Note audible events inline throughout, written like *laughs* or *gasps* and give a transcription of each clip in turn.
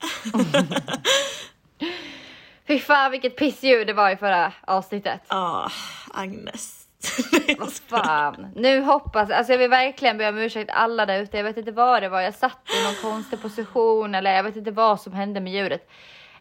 *laughs* Fy fan vilket pissljud det var i förra avsnittet. Ja, Agnes. *laughs* Vad fan. Nu hoppas alltså jag vill verkligen be om ursäkt alla där ute. Jag vet inte vad det var. Jag satt i någon konstig position eller jag vet inte vad som hände med ljudet.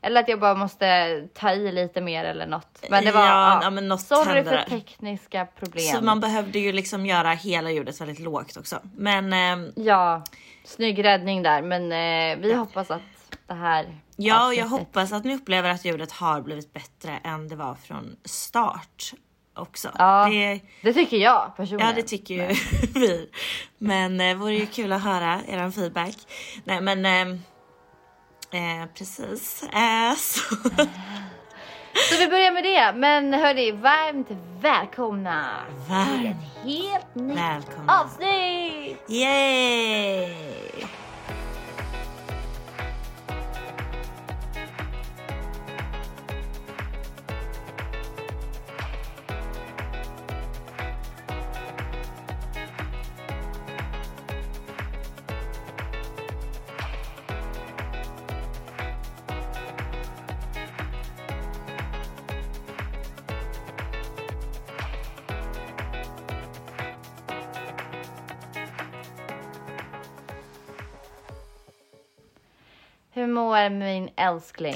Eller att jag bara måste ta i lite mer eller något. Men det var, Ja, ja, men något sorry hände för tekniska problem. Så man behövde ju liksom göra hela ljudet väldigt lågt också. Men ehm, Ja, snygg räddning där. Men eh, vi hoppas att det här ja, och jag hoppas att ni upplever att ljudet har blivit bättre än det var från start också. Ja, Det, det tycker jag personligen. ja, det tycker ju *laughs* vi. Men det vore ju kul att höra er feedback. Nej, men ehm, eh, precis. Eh, *laughs* så. Så vi börjar med det. Men hörni, varmt välkomna till Varmt ett helt nytt välkomna. avsnitt! Yay! Mår min älskling?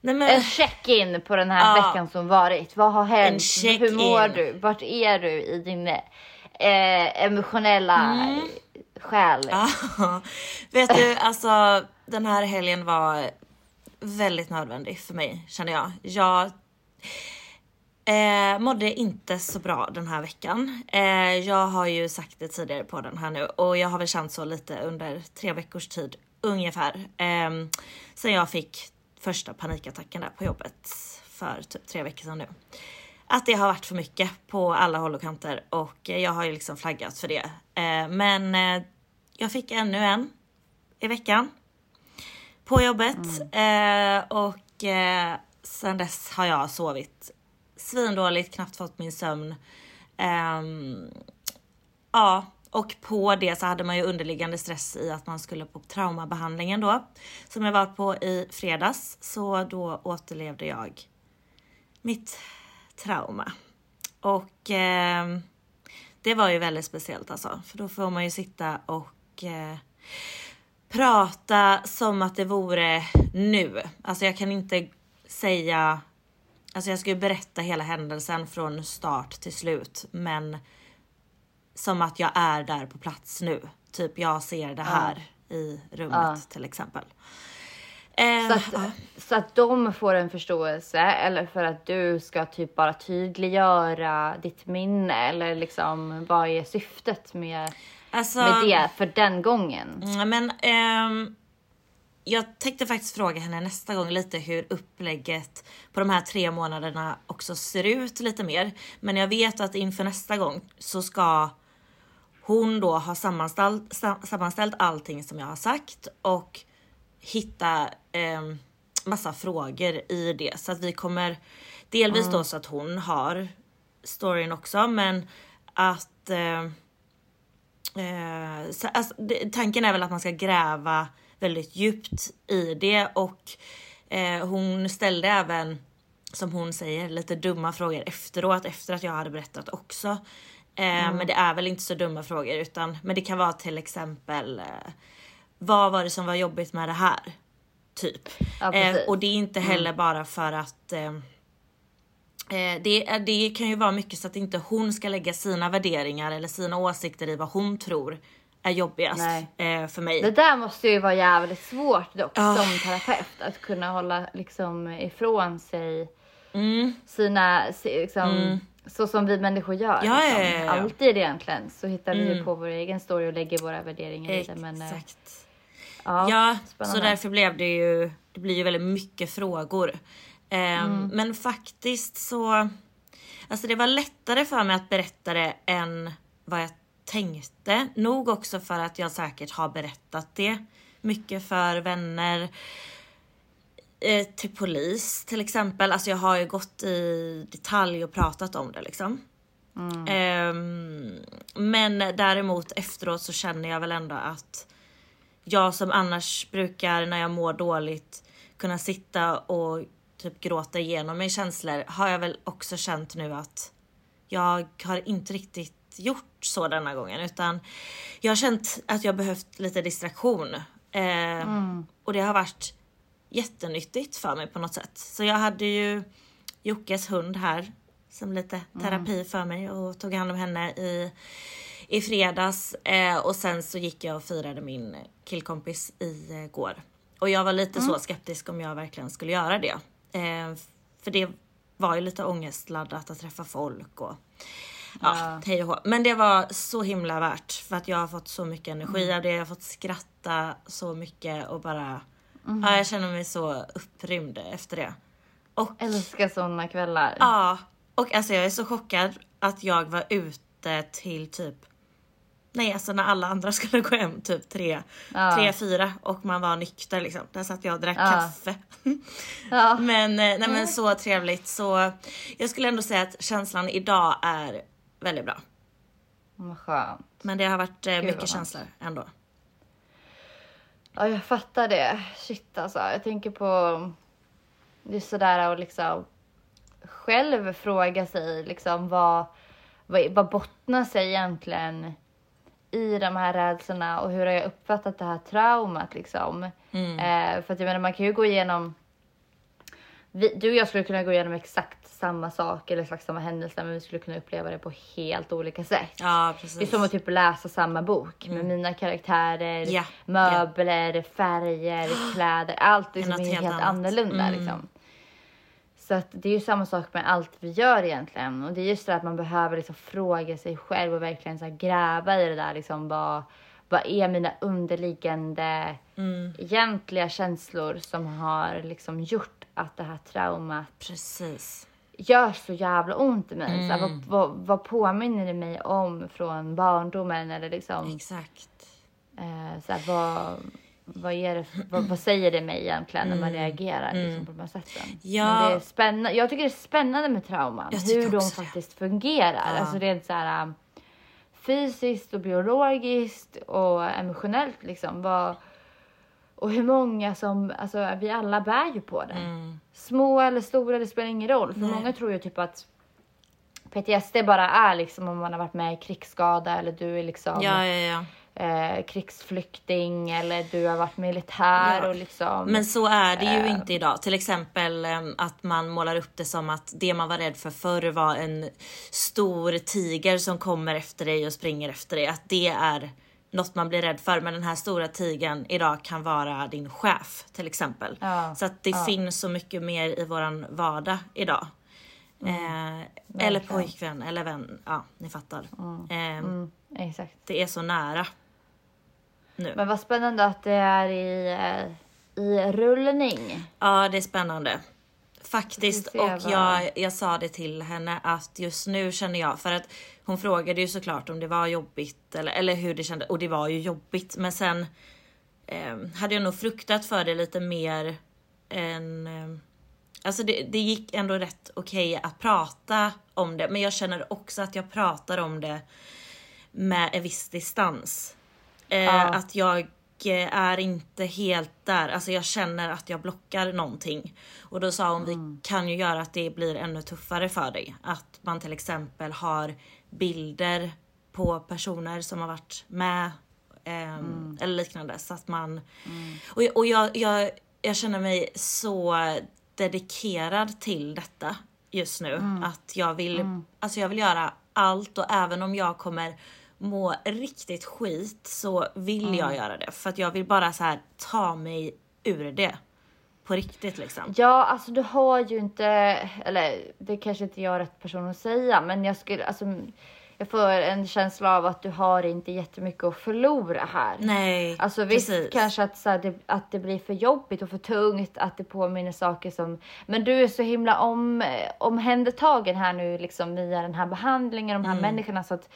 Nej, men, En check-in på den här Ja. veckan som varit. Vad har hänt? Hur mår du? Vart är du i din eh, emotionella själ? Ja, *laughs* vet du, alltså den här helgen var väldigt nödvändig för mig känner jag. Jag eh, mådde inte så bra den här veckan. Eh, jag har ju sagt det tidigare på den här nu och jag har väl känt så lite under tre veckors tid ungefär. Eh, sen jag fick första panikattacken där på jobbet för typ tre veckor sedan nu. Att det har varit för mycket på alla håll och kanter och jag har ju liksom flaggat för det. Eh, men eh, jag fick ännu en i veckan på jobbet eh, och eh, sen dess har jag sovit svindåligt, knappt fått min sömn. Ehm, ja, och på det så hade man ju underliggande stress i att man skulle på traumabehandlingen då som jag var på i fredags. Så då återlevde jag mitt trauma. Och eh, det var ju väldigt speciellt alltså, för då får man ju sitta och eh, prata som att det vore nu. Alltså jag kan inte säga, alltså jag ska ju berätta hela händelsen från start till slut, men som att jag är där på plats nu. Typ jag ser det här i rummet Ja. till exempel. Eh, Så att, ja. så att de får en förståelse eller för att du ska typ bara tydliggöra ditt minne eller liksom vad är syftet med, Alltså- med det för den gången? Men ehm, jag tänkte faktiskt fråga henne nästa gång lite hur upplägget på de här tre månaderna också ser ut lite mer. Men jag vet att inför nästa gång så ska hon då ha sammanställt, sa- sammanställt allting som jag har sagt och hitta ehm, massa frågor i det. Så att vi kommer delvis då så att hon har storyn också men att ehm, Eh, så, alltså, tanken är väl att man ska gräva väldigt djupt i det och eh, hon ställde även, som hon säger, lite dumma frågor efteråt, efter att jag hade berättat också. Eh, Men det är väl inte så dumma frågor utan, men det kan vara till exempel eh, vad var det som var jobbigt med det här? Typ. Ja, eh, och det är inte heller bara för att det, det kan ju vara mycket så att inte hon ska lägga sina värderingar eller sina åsikter i vad hon tror är jobbigast Nej. för mig. Det där måste ju vara jävligt svårt dock Ja. som terapeut att kunna hålla liksom ifrån sig Mm. sina si- liksom, så som vi människor gör. Ja, liksom. ja, ja, ja. Alltid egentligen så hittar vi ju Mm. på vår egen story och lägger våra värderingar i det. Men, eh, Exakt. ja, Ja, så därför blev det ju, det blir ju väldigt mycket frågor. Ehm, Mm. Men faktiskt så, alltså det var lättare för mig att berätta det än vad jag tänkte. Nog också för att jag säkert har berättat det mycket för vänner. Eh, till polis till exempel. Alltså jag har ju gått i detalj och pratat om det liksom. Ehm, men däremot efteråt så känner jag väl ändå att jag som annars brukar när jag mår dåligt kunna sitta och typ gråta igenom mig känslor har jag väl också känt nu att jag har inte riktigt gjort så denna gången utan jag har känt att jag behövt lite distraktion. Eh, Och det har varit jättenyttigt för mig på något sätt. Så jag hade ju Jockes hund här som lite terapi för mig och tog hand om henne i, i fredags. Eh, och sen så gick jag och firade min killkompis i eh, går. Och jag var lite så skeptisk om jag verkligen skulle göra det. Eh, för det var ju lite ångestladdat att träffa folk och ja, hej och hå. Men det var så himla värt för att jag har fått så mycket energi av det. Jag har fått skratta så mycket och bara ja, jag känner mig så upprymd efter det. Och Älskar sådana kvällar. Ja, och alltså jag är så chockad att jag var ute till typ Nej alltså när alla andra *laughs* skulle gå hem typ tre, Ja. tre, fyra och man var nykter liksom. Där satt jag och drack Ja. kaffe. *laughs* Ja. *laughs* Men, eh, nej men så trevligt så jag skulle ändå säga att känslan idag är väldigt bra. Vad skönt. Men det har varit eh, mycket känslor ändå. Ja, jag fattar det. Shit alltså. Jag tänker på just sådär och liksom själv fråga sig liksom vad, vad, vad bottnar sig egentligen i de här rädslorna och hur har jag uppfattat det här traumat liksom. Eh, för att jag menar man kan ju gå igenom vi, du och jag skulle kunna gå igenom exakt samma sak eller exakt samma händelse men vi skulle kunna uppleva det på helt olika sätt. Ja Det är precis. som att typ läsa samma bok med mina karaktärer, Mm. Ja, möbler, färger, *gasps* kläder. Allt liksom Något är helt, helt annat. annorlunda. Mm. Liksom. Så att det är ju samma sak med allt vi gör egentligen. Och det är just det att man behöver liksom fråga sig själv och verkligen så gräva i det där. Liksom, vad, vad är mina underliggande Mm. egentliga känslor som har liksom gjort att det här traumat Precis. gör så jävla ont i mig. Så här, vad, Mm. vad, vad påminner det mig om från barndomen? Eller liksom, Exakt. eh, så här, vad, vad, det, vad, vad säger det mig egentligen när man reagerar liksom, på de här sätten? Mm. Ja. Men det är spännande. Jag tycker det är spännande med trauman. Hur de också faktiskt fungerar. Ja. Alltså rent så här fysiskt och biologiskt och emotionellt liksom. Vad, och hur många som, alltså vi alla bär ju på det. Mm. Små eller stora, det spelar ingen roll. För många tror ju typ att PTSD bara är liksom om man har varit med i krigsskada eller du är liksom Ja, ja, ja. eh, krigsflykting eller du har varit militär och liksom. Men så är det ju Eh. inte idag. Till exempel em, att man målar upp det som att det man var rädd för förr var en stor tiger som kommer efter dig och springer efter dig. Att det är något man blir rädd för. Men den här stora tigern idag kan vara din chef till exempel. Ja, Så att det ja. finns så mycket mer i våran vardag idag. Eh, eller pojkvän eller vän. Ja, ni fattar. Eh, Mm, exakt. Det är så nära. Nu. Men vad spännande att det är i, eh, i rullning. Ja, det är spännande. Faktiskt. Och jag, jag sa det till henne att just nu känner jag, för att hon frågade ju såklart om det var jobbigt eller, eller hur det kändes. Och det var ju jobbigt. Men sen eh, hade jag nog fruktat för det lite mer än... Eh, alltså det, det gick ändå rätt okej att prata om det. Men jag känner också att jag pratar om det med en viss distans. Eh, Ja. Att jag är inte helt där. Alltså jag känner att jag blockar någonting. Och då sa hon, vi kan ju göra att det blir ännu tuffare för dig. Att man till exempel har bilder på personer som har varit med. ehm, Eller liknande. Så att man... Och, och jag, jag, jag känner mig så dedikerad till detta just nu. Att jag vill, alltså jag vill göra allt och även om jag kommer må riktigt skit så vill jag göra det. För att jag vill bara så här ta mig ur det. på riktigt liksom. Ja, alltså du har ju inte, eller det kanske inte jag är rätt person att säga, men jag skulle, alltså jag får en känsla av att du har inte jättemycket att förlora här. Nej, Alltså visst precis. kanske att, så här, det, att det blir för jobbigt och för tungt, att det påminner saker som... Men du är så himla om, omhändertagen här nu liksom via den här behandlingen, de här Mm. människorna så att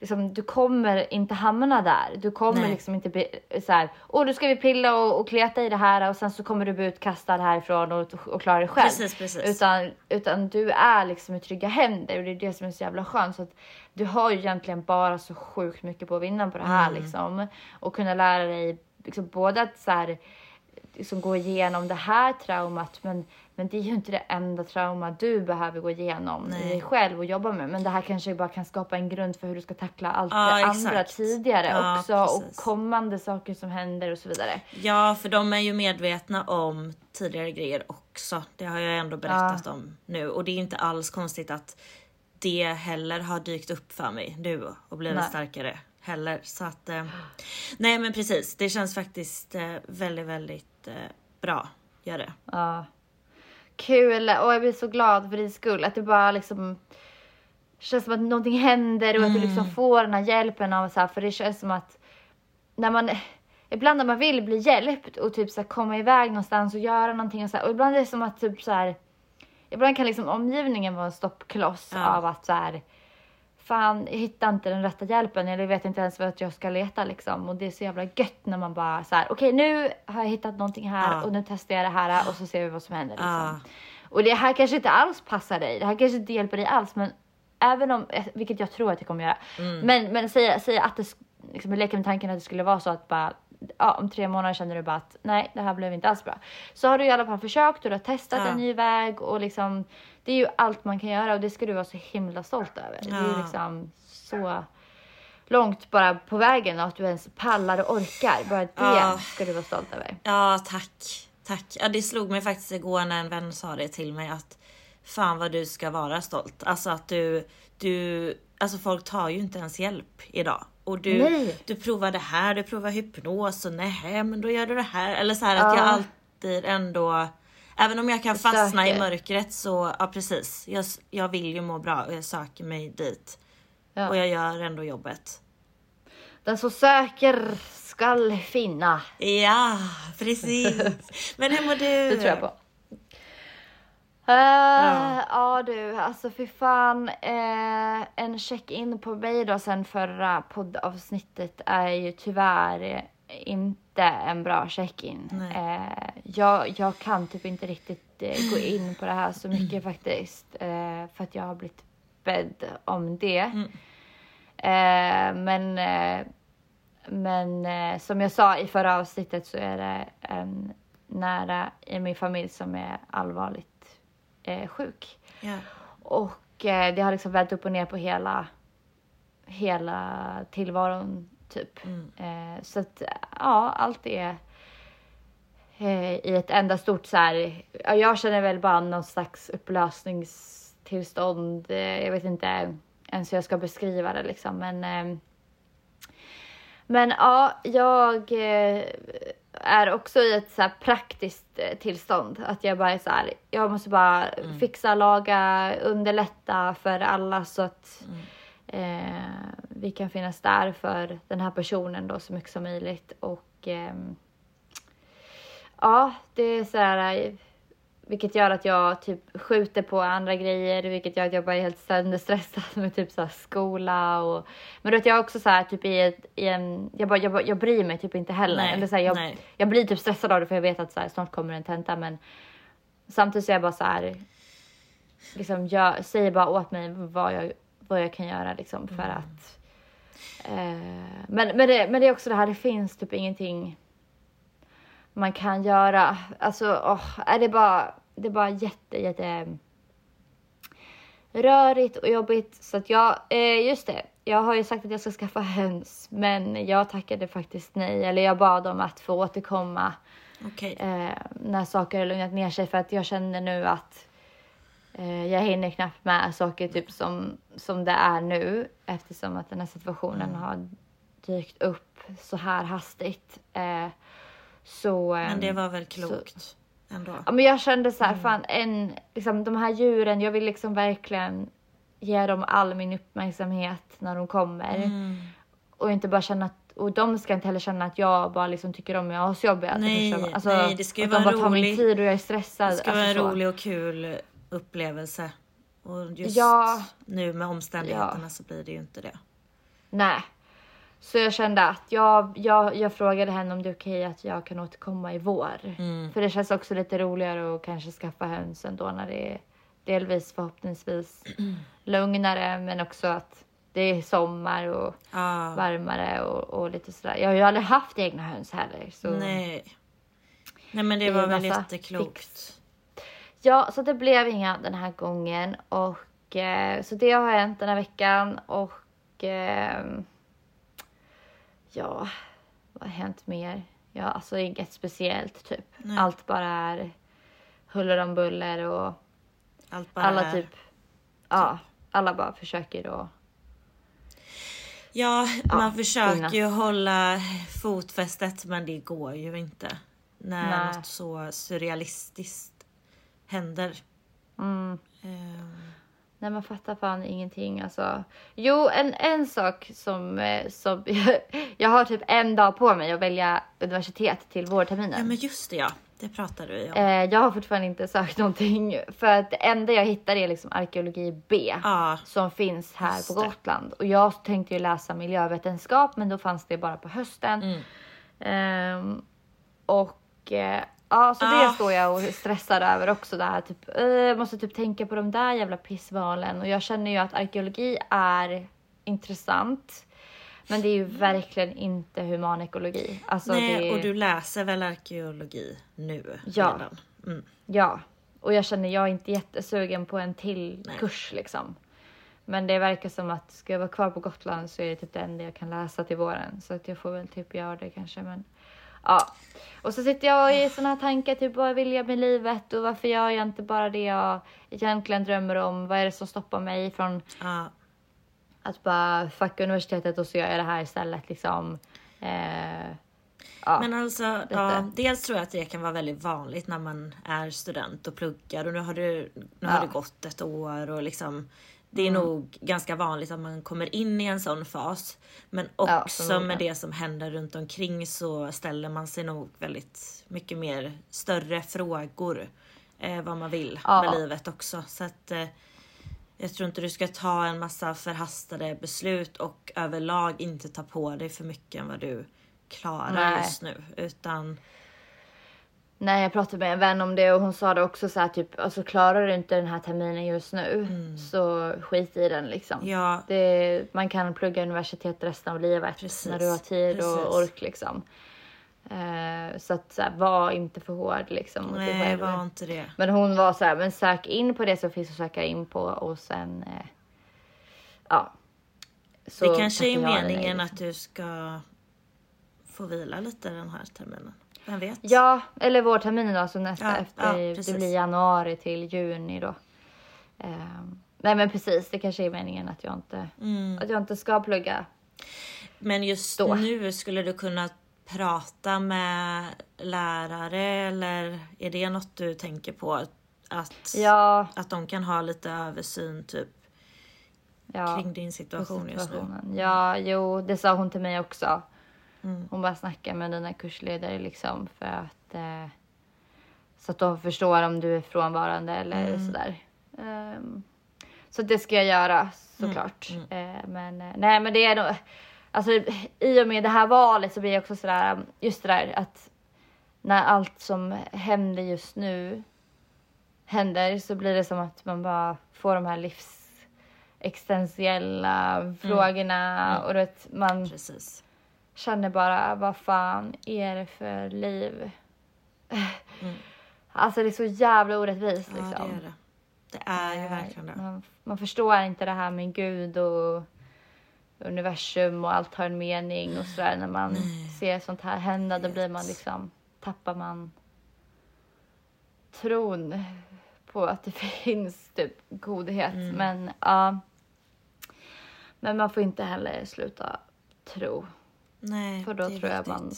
liksom, du kommer inte hamna där. Du kommer Nej. liksom inte bli så här, åh nu ska vi pilla och, och kleta i det här och sen så kommer du bli utkastad härifrån och, och klara dig själv. Precis, precis. Utan, utan du är liksom i trygga händer och det är det som är så jävla skönt. Så att du har ju egentligen bara så sjukt mycket på att vinna på det här Mm. liksom. Och kunna lära dig liksom både att så här, liksom gå igenom det här traumat men, men det är ju inte det enda trauma du behöver gå igenom i Nej. dig själv och jobba med. Men det här kanske bara kan skapa en grund för hur du ska tackla allt Ja, det andra exakt. tidigare Ja, också och precis. kommande saker som händer och så vidare. Ja, för de är ju medvetna om tidigare grejer också. Det har jag ändå berättat om nu och det är inte alls konstigt att det heller har dykt upp för mig nu och blivit Nej. starkare heller. Så att eh, nej, men precis. Det känns faktiskt eh, väldigt, väldigt eh, bra. Gör det. Ja. Kul och jag blir så glad för din skull att det bara liksom känns som att någonting händer och att du liksom får den här hjälpen av så här, för det känns som att när man ibland när man vill bli hjälpt och typ så här, komma iväg någonstans och göra någonting och så här, och ibland är det som att typ så här ibland kan liksom omgivningen vara en stoppkloss Ja. av att så här fan jag hittar inte den rätta hjälpen eller jag vet inte ens vart jag ska leta liksom och det är så jävla gött när man bara så här okej nu har jag hittat någonting här Ja. och nu testar jag det här och så ser vi vad som händer liksom. Ja. Och det här kanske inte alls passar dig, det här kanske inte hjälper dig alls men även om, eh, vilket jag tror att det kommer göra, Mm. men, men säg, säg att det, liksom, jag leker med tanken att det skulle vara så att bara Ja, om tre månader känner du bara att nej, det här blev inte alls bra. Så har du i alla fall försökt och du har testat Ja. en ny väg och liksom det är ju allt man kan göra och det ska du vara så himla stolt över. Det är Ja. liksom så långt bara på vägen och att du ens pallar och orkar. Bara det Ja. ska du vara stolt över. Ja, tack. Tack. Ja, det slog mig faktiskt igår när en vän sa det till mig att fan vad du ska vara stolt. Alltså att du, du, alltså folk tar ju inte ens hjälp idag. Och du, Nej. du provar det här, du provar hypnos och nej men då gör du det här. Eller så här att jag Ja. alltid ändå, även om jag kan fastna i mörkret så, ja precis. Jag, jag vill ju må bra och jag söker mig dit. Ja. Och jag gör ändå jobbet. Den som söker skall finna. Ja, precis. Men hur mår du? Det tror jag på. Eh, ja. du, alltså för fan. eh, en check-in på mig då sen förra poddavsnittet är ju tyvärr inte en bra check-in. Eh, jag, jag kan typ inte riktigt eh, gå in på det här så mycket faktiskt. Eh, för att jag har blivit bedd om det. Men eh, men eh, som jag sa i förra avsnittet så är det en nära i min familj som är allvarligt eh, sjuk. Ja. Och eh, det har liksom vänt upp och ner på hela, hela tillvaron typ. Eh, så att ja, allt är eh, i ett enda stort så här. Ja, jag känner väl bara någon slags upplösningstillstånd. Eh, jag vet inte ens hur jag ska beskriva det liksom, men eh, men ja, jag är också i ett så här praktiskt eh, tillstånd. Att jag bara är så här, jag måste bara fixa, laga, underlätta för alla så att eh, vi kan finnas där för den här personen då så mycket som möjligt. Och ehm, ja, det är så här, eh, vilket gör att jag typ skjuter på andra grejer, vilket gör att jag bara är helt sönderstressad *laughs* med typ så skola och... Men du vet, jag är också så här typ i, ett, i en... Jag, bara, jag, bara, jag bryr mig typ inte heller. Nej, Eller så här, jag, nej. jag blir typ stressad av det för jag vet att så här, snart kommer en tenta men samtidigt så är jag bara så här... Liksom, jag säger bara åt mig vad jag, vad jag kan göra liksom för Mm. att... Eh, men, men, det, men det är också det här, det finns typ ingenting man kan göra. Alltså, åh, är det bara, det är bara jätte, jätte rörigt och jobbigt. Så att jag, eh, just det, jag har ju sagt att jag ska skaffa höns, men jag tackade faktiskt nej. Eller jag bad om att få återkomma Okej. eh, när saker har lugnat ner sig för att jag känner nu att eh, jag hinner knappt med saker typ som, som det är nu eftersom att den här situationen har dykt upp så här hastigt. Eh, så, Men det ehm, var väl klokt? Ändå. Ja, men jag kände så här, fan en, liksom de här djuren, jag vill liksom verkligen ge dem all min uppmärksamhet när de kommer. Mm. Och inte bara känna att, och de ska inte heller känna att jag bara liksom tycker de är asjobbiga. Nej, du? alltså, nej, det ska ju att vara de bara tar min tid och jag är stressad. Det ska alltså, vara en så. rolig och kul upplevelse. Och just Ja. nu med omständigheterna så blir det ju inte det. Nej. Så jag kände att jag, jag, jag frågade henne om det är okej att jag kan återkomma i vår. Mm. För det känns också lite roligare att kanske skaffa höns ändå när det är delvis förhoppningsvis *clears throat* lugnare men också att det är sommar och Ja, varmare och, och lite sådär. Jag har ju aldrig haft egna höns heller. Så. nej. Nej men det, Det var väl jätteklokt. fix. Ja, så det blev inga den här gången. Och, eh, så det har hänt den här veckan. Och ehm, ja, vad har hänt mer? Ja, alltså inget speciellt typ. Nej. Allt bara är huller om buller och alla är- typ, ja, alla bara försöker då. Ja, man Ja, försöker finnas. ju hålla fotfästet men det går ju inte. När Nej. något så surrealistiskt händer. Mm. Ehm, Nej man fattar fan ingenting alltså. Jo en, en sak som, eh, som *laughs* jag har typ en dag på mig att välja universitet till vårterminen. ja men just det ja, det pratade vi om. Eh, jag har fortfarande inte sökt någonting för att det enda jag hittar är liksom arkeologi B Ja, som finns här på. Gotland och jag tänkte ju läsa miljövetenskap men då fanns det bara på hösten. Mm. Ehm, och eh, ja, så det Ah. står jag och stressar över också. Det här, typ, eh, jag måste typ tänka på de där jävla pissvalen och jag känner ju att arkeologi är intressant. Men det är ju verkligen inte humanekologi. Alltså Nej, det... och du läser väl arkeologi nu Ja. redan? Mm. Ja, och jag känner jag är inte jättesugen på en till Nej. kurs liksom. Men det verkar som att ska jag vara kvar på Gotland så är det typ det enda jag kan läsa till våren. Så att jag får väl typ göra det kanske. Men ja, och så sitter jag i såna här tankar typ vad vill jag med livet och varför gör jag inte bara det jag egentligen drömmer om? Vad är det som stoppar mig från Ja, att bara fucka universitetet och så gör jag det här istället liksom. Eh, ja. Men alltså, ja, dels tror jag att det kan vara väldigt vanligt när man är student och pluggar och nu har, du, nu har Ja. det gått ett år och liksom det är nog ganska vanligt att man kommer in i en sån fas. Men Ja, också förmodligen. med det som händer runt omkring så ställer man sig nog väldigt mycket mer större frågor. Eh, vad man vill Ja. med livet också. Så att eh, jag tror inte du ska ta en massa förhastade beslut och överlag inte ta på dig för mycket än vad du klarar Nej. just nu. Utan Nej, jag pratade med en vän om det och hon sa det också så här typ, alltså klarar du inte den här terminen just nu så skit i den liksom. Mm. ja, Det, man kan plugga universitet resten av livet Precis, när du har tid och precis. ork liksom. Eh, så att så här, var inte för hård liksom dig nej var inte det. Men hon var så här, men sök in på det som finns att söka in på och sen eh, ja. Så det kanske är meningen liksom. att du ska få vila lite den här terminen. Vem vet? Ja, eller vårterminen då, så nästa Ja, efter, ja, det blir januari till juni då. Ehm, nej men precis, det kanske är meningen att jag inte, Mm. att jag inte ska plugga. Men just Då. nu skulle du kunna prata med lärare eller är det något du tänker på? Att, Ja, att de kan ha lite översyn typ ja. kring din situation just nu? Ja, jo, det sa hon till mig också. Mm. Hon bara snackar med dina kursledare liksom för att eh, så att de förstår om du är frånvarande eller Mm. sådär. Ehm, så det ska jag göra såklart. Mm, Eh, men eh, nej, men det är nog alltså i och med det här valet så blir jag också sådär just det där att när allt som händer just nu händer så blir det som att man bara får de här livs existentiella frågorna och du vet, man Precis. Känner bara vad fan är det för liv? Alltså det är så jävla orättvist Ja liksom. det är det. Det är ju Eh, verkligen det. Man, man förstår inte det här med Gud och universum och allt har en mening och sådär. När man ser sånt här hända då blir man liksom, tappar man tron på att det *laughs* finns typ godhet. Mm. Men ja. Men man får inte heller sluta tro. Nej, För då tror jag man-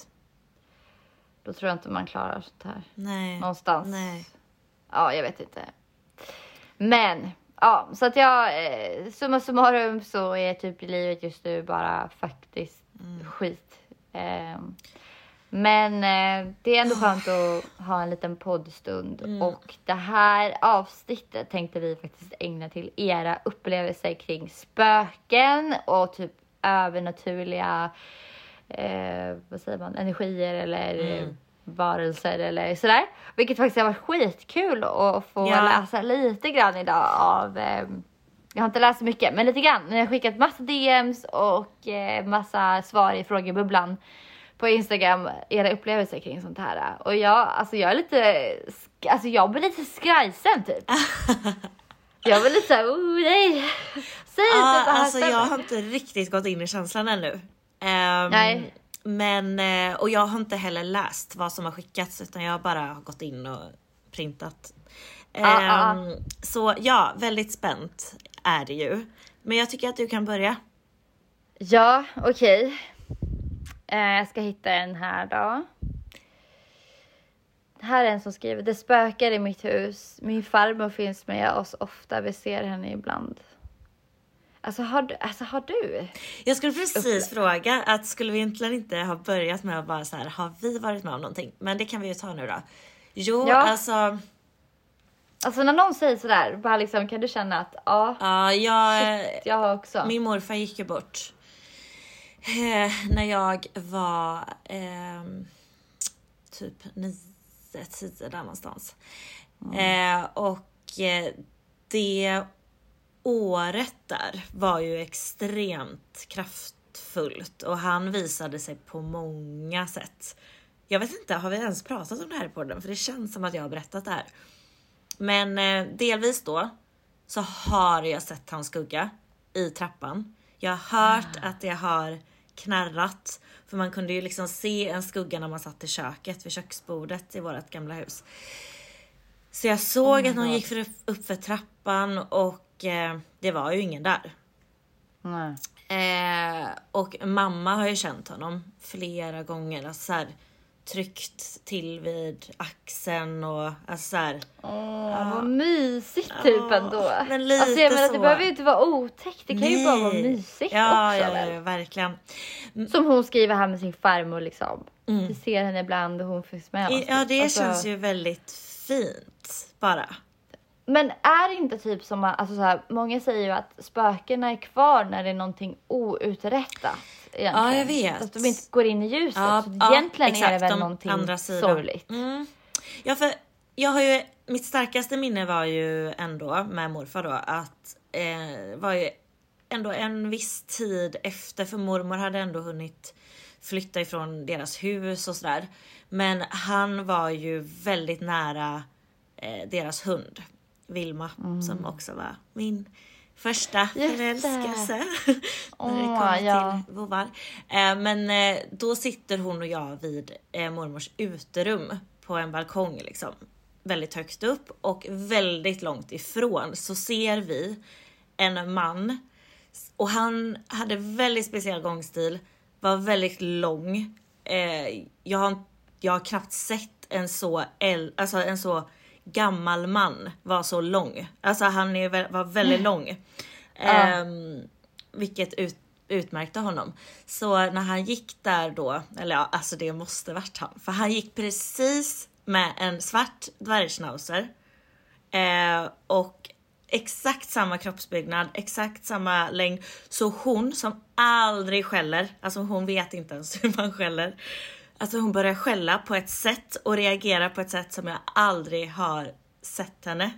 Då tror jag inte man klarar sånt här. Nej. Någonstans. Nej. Ja, jag vet inte. Men, ja, så att jag, eh, summa summarum så är typ livet just nu bara faktiskt skit. Eh, men eh, det är ändå skönt att ha en liten poddstund och det här avsnittet tänkte vi faktiskt ägna till era upplevelser kring spöken och typ övernaturliga eh, vad säger man, energier eller eh, varelser eller sådär. Vilket faktiskt har varit skitkul att få Ja. läsa lite grann idag av eh, jag har inte läst så mycket, men lite grann. Ni har skickat massa DMs och eh, massa svar i frågebubblan på Instagram, era upplevelser kring sånt här. Och jag, alltså jag är lite, alltså jag blir lite skrajsen typ. *laughs* jag blir lite såhär, oh nej. Säg inte att det här alltså jag har inte riktigt gått in i känslan ännu. Ehm, Nej. Men, eh, och jag har inte heller läst vad som har skickats utan jag har bara gått in och printat. Ja, Ehm, Så ja, väldigt spänt är det ju. Men jag tycker att du kan börja. Ja, okej. Eh, jag ska hitta en här då. Här är en som skriver. Det spökar i mitt hus. Min farmor finns med oss ofta. Vi ser henne ibland. Alltså har du? Alltså, har du? Jag skulle precis fråga att skulle vi egentligen inte ha börjat med att bara så här, har vi varit med om någonting? Men det kan vi ju ta nu då. Jo, Ja. alltså, Alltså när någon säger sådär, bara liksom, kan du känna att ja, ja, jag, shit, jag har också. Min morfar gick ju bort eh, när jag var ehm, typ nio, tio där någonstans. Eh, och eh, det året där var ju extremt kraftfullt och han visade sig på många sätt. Jag vet inte, har vi ens pratat om det här i podden? För det känns som att jag har berättat det här. Men eh, delvis då så har jag sett hans skugga i trappan. Jag har hört att det har knarrat. För man kunde ju liksom se en skugga när man satt i köket vid köksbordet i vårt gamla hus. Så jag såg att någon gick för, upp för trappan och eh, det var ju ingen där. Nej. Eh, och mamma har ju känt honom flera gånger. Alltså så här, tryckt till vid axeln och alltså så här, Åh, vad mysigt typ Ja, ändå. men lite alltså jag menar så. det behöver ju inte vara otäckt, det kan ju bara vara Nej. mysigt ja, också. Ja, väl? ja, verkligen. Som hon skriver här med sin farmor liksom. Vi ser henne ibland och hon finns med. Mm. Ja, det Alltså, känns ju väldigt fint bara. Men är det inte typ som att, alltså så här, många säger ju att spökena är kvar när det är någonting outrättat. Egentligen. Ja, jag vet. Att de inte går in i ljuset. Ja, så ja, egentligen är det exakt, väl någonting andra sidan. sorgligt. Mm. Ja, för jag har ju, mitt starkaste minne var ju ändå med morfar då att eh, var ju ändå en viss tid efter för mormor hade ändå hunnit flytta ifrån deras hus och sådär. Men han var ju väldigt nära eh, deras hund Vilma som också var min första Mm. Just förälskelse. *laughs* när det kommer ja. till vovvar. Eh, men eh, då sitter hon och jag vid eh, mormors uterum på en balkong liksom. Väldigt högt upp och väldigt långt ifrån så ser vi en man och han hade väldigt speciell gångstil, var väldigt lång. Jag, har, jag har knappt sett en så, äl, alltså en så gammal man vara så lång. Alltså han är, var väldigt lång. Ehm, vilket ut, utmärkte honom. Så när han gick där då, eller ja, alltså det måste varit han. För han gick precis med en svart dvärgschnauzer. Eh, och exakt samma kroppsbyggnad, exakt samma längd. Så hon som aldrig skäller, alltså hon vet inte ens *laughs* hur man skäller. Alltså hon börjar skälla på ett sätt och reagera på ett sätt som jag aldrig har sett henne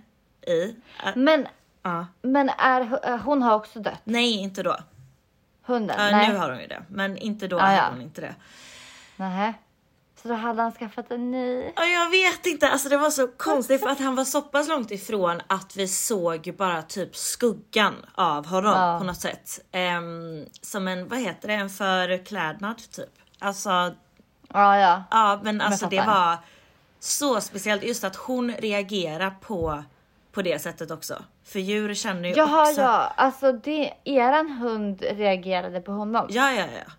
i. Men, ja. men är, äh, hon har också dött? Nej, inte då. Hunden? Ja, Nej. nu har hon ju det, men inte då Ah, hade ja. hon inte det. Nähä. Så då hade han skaffat en ny? Ja, jag vet inte, alltså det var så konstigt för att han var så pass långt ifrån att vi såg bara typ skuggan av honom Ja. på något sätt. Ehm, som en, vad heter det, en förklädnad typ. Alltså, Ja, ja. ja men alltså det var så speciellt just att hon reagerar på, på det sättet också. För djur känner ju Jaha, också... ja. Alltså det, eran hund reagerade på honom. Ja, ja, ja.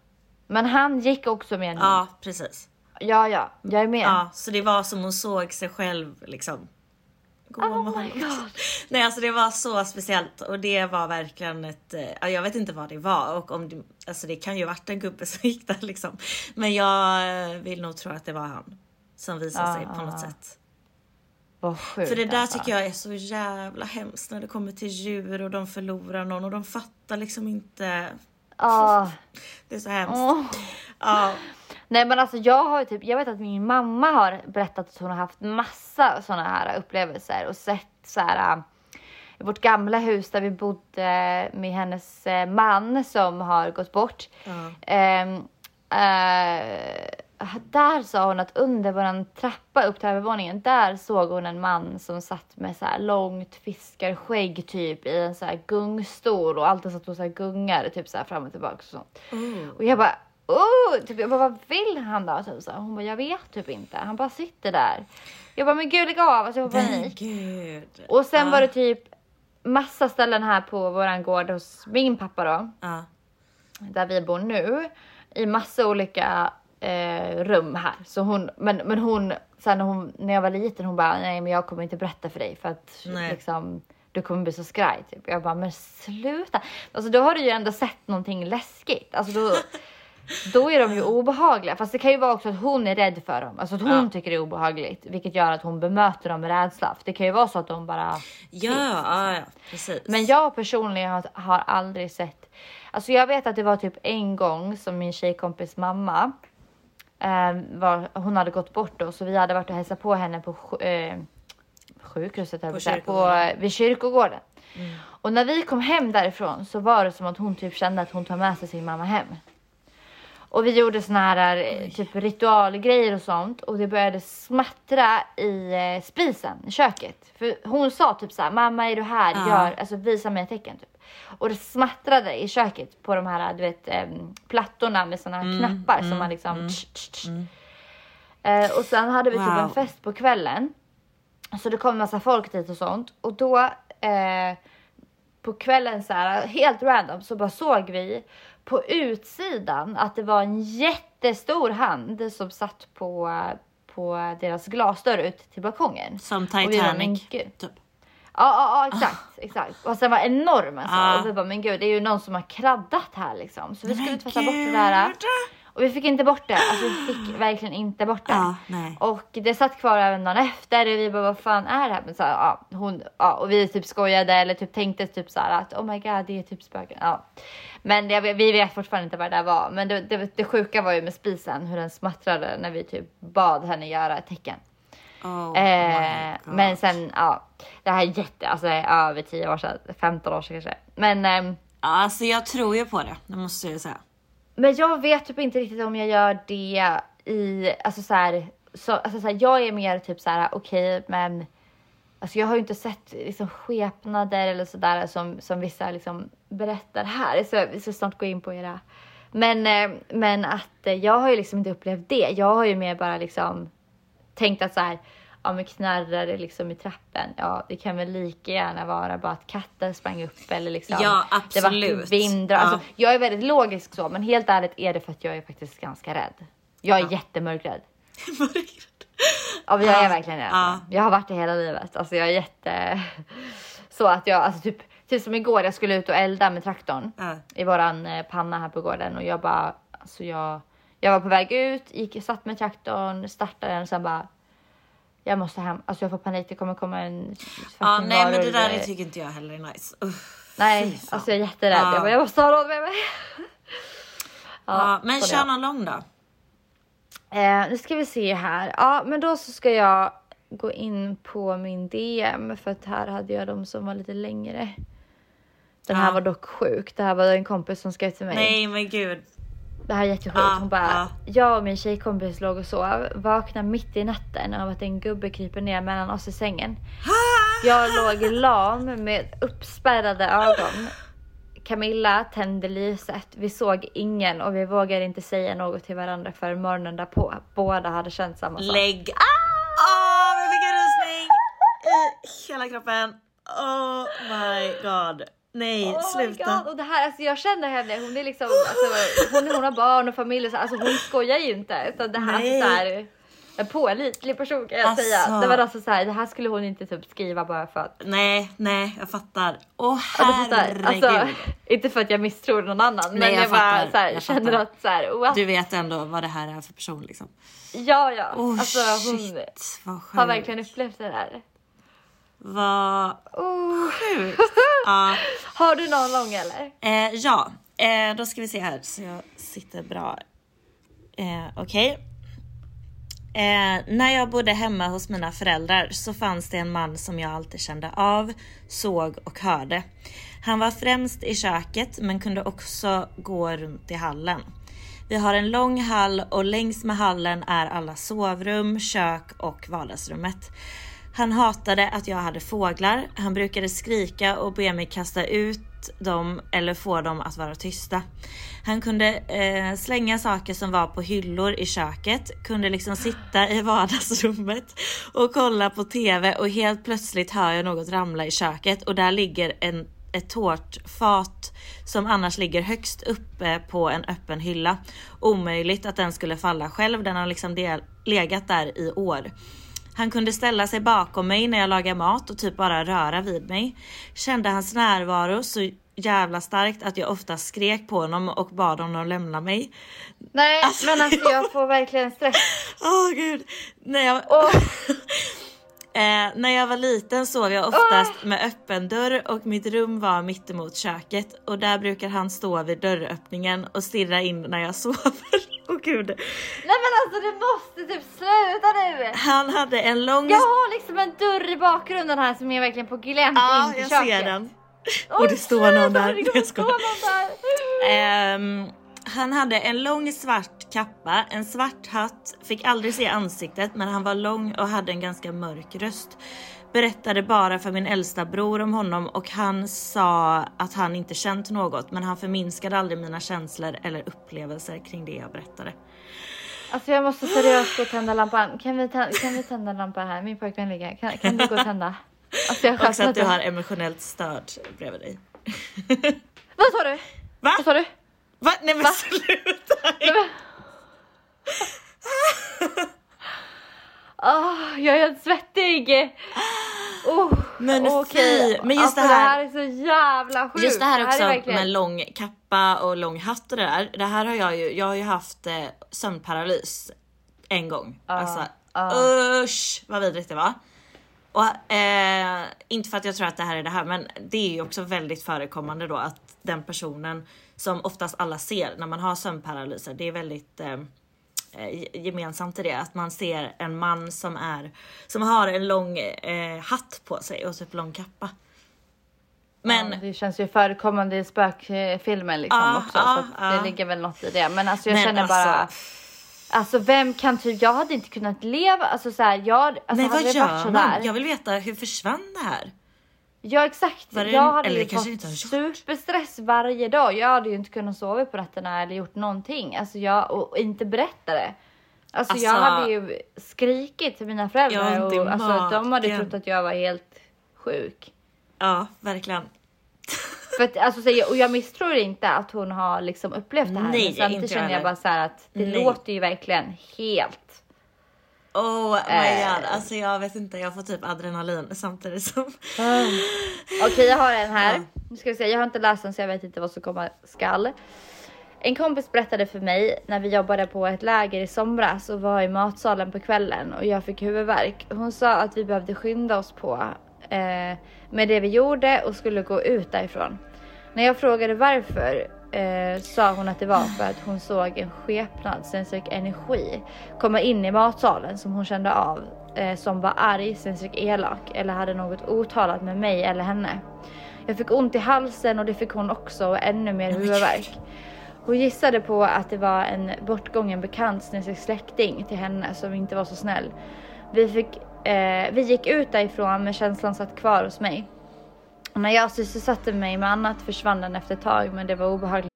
Men han gick också med en hund. Ja, precis. Ja, ja, jag är med. Ja, så det var som hon såg sig själv liksom. Gå med oh my honom. Nej alltså det var så speciellt och det var verkligen ett, eh, ja, jag vet inte vad det var och om det, alltså det kan ju varit en gubbe som gick där liksom. Men jag eh, vill nog tro att det var han som visade sig på något Ah. sätt. Vad sjukt För det där alltså. tycker jag är så jävla hemskt när det kommer till djur och de förlorar någon och de fattar liksom inte. Ja. Det är så hemskt. Åh. Ja, Nej men alltså jag har ju typ, jag vet att min mamma har berättat att hon har haft massa sådana här upplevelser och sett så här äh, i vårt gamla hus där vi bodde med hennes eh, man som har gått bort. Ja. Ehm, eh, där sa hon att under våran trappa upp till övervåningen, där såg hon en man som satt med så här långt fiskarskägg typ i en så här gungstol och alltid satt och så här gungade typ så här fram och tillbaka och sånt. Oh. Och jag bara, oh, typ, jag bara, vad vill han då? Typ så. Hon bara, jag vet typ inte. Han bara sitter där. Jag bara, men gud lägg av, alltså jag får panik. gud. Och sen Ja. var det typ massa ställen här på våran gård hos min pappa då, Ja. där vi bor nu, i massa olika eh, rum här. Så hon, men, men hon, sen när, hon, när jag var liten, hon bara, nej men jag kommer inte berätta för dig för att Nej. liksom du kommer bli så skraj typ. Jag bara, men sluta. Alltså då har du ju ändå sett någonting läskigt. Alltså då, *laughs* då är de ju obehagliga. Fast det kan ju vara också att hon är rädd för dem. Alltså att hon Ja. tycker det är obehagligt. Vilket gör att hon bemöter dem med rädsla. För det kan ju vara så att de bara Ja, ja, ja, precis. men jag personligen har, har aldrig sett. Alltså jag vet att det var typ en gång som min tjejkompis mamma. Eh, var, hon hade gått bort då så vi hade varit och hälsat på henne på eh, sjukhuset På jag på, kyrkogården. vid kyrkogården. Och när vi kom hem därifrån så var det som att hon typ kände att hon tar med sig sin mamma hem. Och vi gjorde såna här eh, typ ritualgrejer och sånt och det började smattra i eh, spisen i köket. För hon sa typ så här, mamma är du här? Ja. Gör, alltså visa mig ett tecken typ. Och det smattrade i köket på de här du vet eh, plattorna med såna här knappar som man liksom tsch, tsch, tsch. Eh, och sen hade vi typ Wow. en fest på kvällen. Så det kom en massa folk dit och sånt och då eh, på kvällen så här helt random så bara såg vi på utsidan att det var en jättestor hand som satt på, på deras glasdörr ut till balkongen. Som bara, Titanic. gud. Typ. Ja, ja, ja exakt, exakt. Och sen var enorm alltså. Ja. Och vi bara, men gud det är ju någon som har kraddat här liksom. Så vi skulle tvätta bort det där. Och vi fick inte bort det. Alltså vi fick *gasps* verkligen inte bort det. Ja. Och det satt kvar även dagen efter och vi bara vad fan är det här? Men så här, ja, hon, ja, och vi typ skojade eller typ tänkte typ så här att oh my god det är typ spöken. Ja. Men det, vi vet fortfarande inte vad det där var. Men det, det, det sjuka var ju med spisen hur den smattrade när vi typ bad henne göra ett tecken. Oh Eh, men sen ja, det här är jätte, alltså över 10 år sedan, 15 år sedan kanske. Men Ja, alltså jag tror ju på det, det måste jag säga. Men jag vet typ inte riktigt om jag gör det i, alltså så här, så, alltså så här, jag är mer typ så här, okej men Alltså jag har ju inte sett liksom skepnader eller sådär som, som vissa liksom berättar här. Så vi ska snart gå in på era. Men, eh, men att eh, jag har ju liksom inte upplevt det. Jag har ju mer bara liksom tänkt att så här, ja men knarrar det liksom i trappen. Ja det kan väl lika gärna vara bara att katten sprang upp eller liksom. Ja, Det var absolut. vind. Ja. Alltså, jag är väldigt logisk så men helt ärligt är det för att jag är faktiskt ganska rädd. Jag är jättemörkrädd. *laughs* Ja, men jag är Ja, verkligen det. ja. Jag har varit det hela livet. Alltså jag är jätte... *laughs* Så att jag, alltså typ, typ som igår, jag skulle ut och elda med traktorn Ja. i våran eh, panna här på gården och jag bara, alltså jag, jag var på väg ut, gick, satt med traktorn, startade den och sen bara, jag måste hem, alltså jag får panik, det kommer komma en Ja, nej men det där tycker inte jag heller är nice. Uff, Nej, alltså jag är jätterädd. Ja. Jag, bara, jag måste ha någon med mig. *laughs* Ja, men så det kör någon lång då. Eh, nu ska vi se här. Ja, men då så ska jag gå in på min DM för att här hade jag de som var lite längre. Den här Ja. var dock sjuk. Det här var en kompis som skrev till mig. Nej men gud. Det här är jättesjukt. Ja, Hon bara, ja. jag och min tjejkompis låg och sov. Vaknar mitt i natten av att en gubbe kryper ner mellan oss i sängen. *laughs* Jag låg lam med uppspärrade ögon. Camilla tände lyset. Vi såg ingen och vi vågade inte säga något till varandra för morgonen därpå. Båda hade känt samma sak. Lägg. Åh, jag fick en rysning i hela kroppen. Oh my god. Nej, Oh sluta. Och det här, alltså jag känner henne, hon är liksom, alltså, hon, hon har barn och familj, och så, alltså hon skojar ju inte. Utan det här Nej. är så här, en pålitlig person kan jag Alltså. säga. Det var alltså så här, det här skulle hon inte typ skriva bara för att. Nej, nej, jag fattar. Åh fattar. herregud. Alltså, inte för att jag misstror någon annan, men Nej, jag, jag bara fattar. så här, Jag känner fattar. att så här, what? Du vet ändå vad det här är för person liksom. Ja, ja. Åh alltså hon shit, har verkligen upplevt det där. Vad Oh. sjukt. ja. Har du någon lång eller? Eh, ja, eh, då ska vi se här så jag sitter bra. Eh, Okej. Eh, när jag bodde hemma hos mina föräldrar så fanns det en man som jag alltid kände av, såg och hörde. Han var främst i köket men kunde också gå runt i hallen. Vi har en lång hall och längs med hallen är alla sovrum, kök och vardagsrummet. Han hatade att jag hade fåglar. Han brukade skrika och be mig kasta ut dem eller få dem att vara tysta. Han kunde eh, slänga saker som var på hyllor i köket, kunde liksom sitta i vardagsrummet och kolla på TV och helt plötsligt hör jag något ramla i köket och där ligger en, ett tårtfat som annars ligger högst uppe på en öppen hylla. Omöjligt att den skulle falla själv, den har liksom del, legat där i år. Han kunde ställa sig bakom mig när jag lagar mat och typ bara röra vid mig. Kände hans närvaro så jävla starkt att jag ofta skrek på honom och bad honom lämna mig. Nej, Alltså, men alltså jag får verkligen stress. *laughs* Åh gud. När jag, Åh. *laughs* eh, när jag var liten sov jag oftast med öppen dörr och mitt rum var mittemot köket och där brukar han stå vid dörröppningen och stirra in när jag *laughs* sover. Åh gud. Nej men alltså du måste typ sluta nu! Han hade en lång... Jag har liksom en dörr i bakgrunden här som är verkligen på glänt Ja, in till jag köket. ser den. Åh, Och det står någon där. Det kommer Jag stå skojar. någon där. Ehm, han hade en lång svart kappa, en svart hatt, fick aldrig se ansiktet men han var lång och hade en ganska mörk röst. Berättade bara för min äldsta bror om honom och han sa att han inte känt något men han förminskade aldrig mina känslor eller upplevelser kring det jag berättade. Alltså jag måste seriöst gå och tända lampan. Kan vi, tända, kan vi tända lampan här? Min pojkvän ligger. Kan, kan du gå och tända? Alltså jag Också att du har emotionellt stöd bredvid dig. Vad sa du? Va? Vad sa du? Va? Nej men sluta! Nej, men- Åh, jag är helt svettig! Oh, Men okej. fy, men just alltså, det här- det här är så jävla sjukt. Just det här också är verkligen- med lång kappa och lång hatt och det där. Det här har jag ju, jag har ju haft eh, sömnparalys en gång. alltså usch vad vidrigt det var. Och, eh, inte för att jag tror att det här är det här men det är ju också väldigt förekommande då att den personen som oftast alla ser när man har sömnparalyser, det är väldigt eh, eh, gemensamt i det att man ser en man som är som har en lång eh, hatt på sig och typ lång kappa. Men Ja, det känns ju förekommande i spökfilmer liksom Ja, också. ja, så ja. det ligger väl något i det. Men alltså jag Men känner alltså- bara. Alltså vem kan typ, jag hade inte kunnat leva, alltså såhär jag, alltså Nej vad gör sådär. man? Jag vill veta hur försvann det här? Ja exakt, Var det jag hade eller ju kanske fått superstress varje dag. Jag hade ju inte kunnat sova på nätterna eller gjort någonting. Alltså jag, och inte berätta det. Alltså, jag Alltså- hade ju skrikit till mina Jag föräldrar och alltså, de hade trott att jag var helt sjuk. Ja, verkligen. För att, alltså, så jag, och jag misstror inte att hon har liksom upplevt det här. Nej, men samtidigt jag känner jag bara så här att det Nej. låter ju verkligen helt. Oh my Eh. god, alltså jag vet inte, jag får typ adrenalin samtidigt som... Okej, jag har en här. Ja. Nu ska vi se, jag har inte läst den så jag vet inte vad som komma skall. En kompis berättade för mig när vi jobbade på ett läger i somras och var i matsalen på kvällen och jag fick huvudvärk. Hon sa att vi behövde skynda oss på eh, med det vi gjorde och skulle gå ut därifrån. När jag frågade varför eh, sa hon att det var för att hon såg en skepnad, snedstreck energi, komma in i matsalen som hon kände av eh, som var arg, snedstreck elak eller hade något otalat med mig eller henne. Jag fick ont i halsen och det fick hon också och ännu mer huvudvärk. Hon gissade på att det var en bortgången bekant snedstreck släkting till henne som inte var så snäll. Vi, fick, eh, vi gick ut därifrån men känslan satt kvar hos mig. Och när jag sysselsatte mig med annat försvann den efter ett tag men det var obehagligt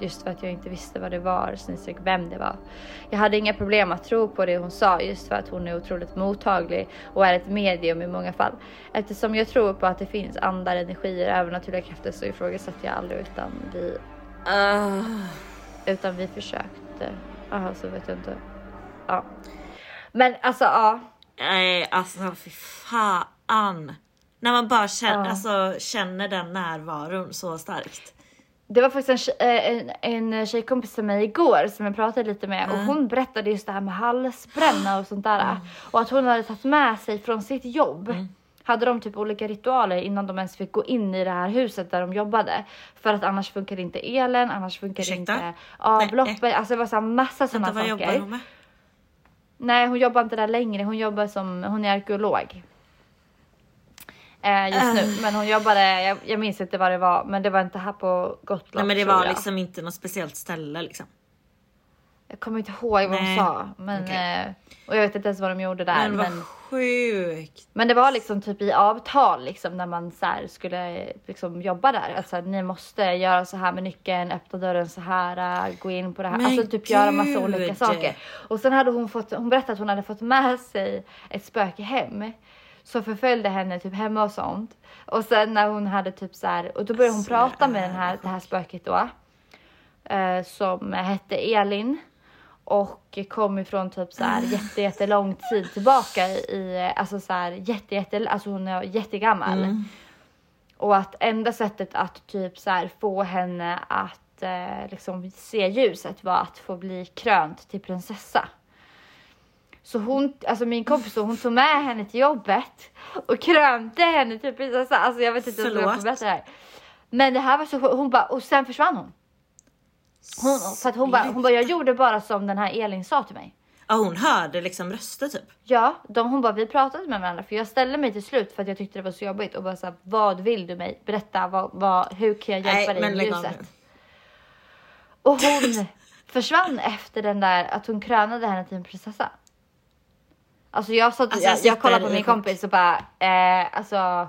Just för att jag inte visste vad det var, snedstreck vem det var. Jag hade inga problem att tro på det hon sa just för att hon är otroligt mottaglig och är ett medium i många fall. Eftersom jag tror på att det finns andra energier, övernaturliga krafter så ifrågasatte jag aldrig utan vi, Ah. utan vi försökte. Jaha, så vet jag inte. Ja. Men alltså ja. Nej, alltså fy fan. När man bara känner, Ja. alltså, känner den närvaron så starkt. Det var faktiskt en, eh, en, en tjejkompis till mig igår som jag pratade lite med och hon berättade just det här med halsbränna och sånt där. Och att hon hade tagit med sig från sitt jobb. Hade de typ olika ritualer innan de ens fick gå in i det här huset där de jobbade. För att annars funkar inte elen, annars funkar Ursäkta? inte avloppet. Alltså det var så här massa sådana Vänta, vad saker. jobbar hon med? Nej hon jobbar inte där längre, hon jobbar som, hon är arkeolog. Eh, just nu, men hon jobbade, jag, jag minns inte vad det var, men det var inte här på Gotland Nej men det var jag. liksom inte något speciellt ställe liksom. Jag kommer inte ihåg vad Nej, de sa. Men, okej. eh, och jag vet inte ens vad de gjorde där. Men Men, vad men, sjukt. det var liksom typ i avtal liksom när man så skulle liksom jobba där. Alltså ni måste göra så här med nyckeln, öppna dörren så här, äh, gå in på det här. Men alltså typ göra massa olika gud. saker. Och sen hade hon fått, hon berättade att hon hade fått med sig ett spöke hem. Som förföljde henne typ hemma och sånt. Och sen när hon hade typ så här, och då började hon prata med den här, det här spöket då. Eh, som hette Elin. Och kom ifrån typ så här *laughs* jätte, jättelång tid tillbaka i, alltså så här jätte, jätte, alltså hon är jättegammal. Och att enda sättet att typ så här få henne att eh, liksom se ljuset var att få bli krönt till prinsessa. Så hon, alltså min kompis då, hon tog med henne till jobbet och krönte henne till prinsessa. Alltså jag vet inte hur jag får berätta det här. Men det här var så hon bara, och sen försvann hon. hon för att hon bara, hon bara, jag gjorde bara som den här Elin sa till mig. Ja hon hörde liksom röster typ. Ja, de, hon bara, vi pratade med varandra för jag ställde mig till slut för att jag tyckte det var så jobbigt och bara så här, vad vill du mig? Berätta, vad, vad, hur kan jag hjälpa dig men i ljuset? Och hon försvann efter den där, att hon krönade henne till en prinsessa. Alltså jag, satt, Alltså, jag jag, kollade på min kompis och bara, eh, alltså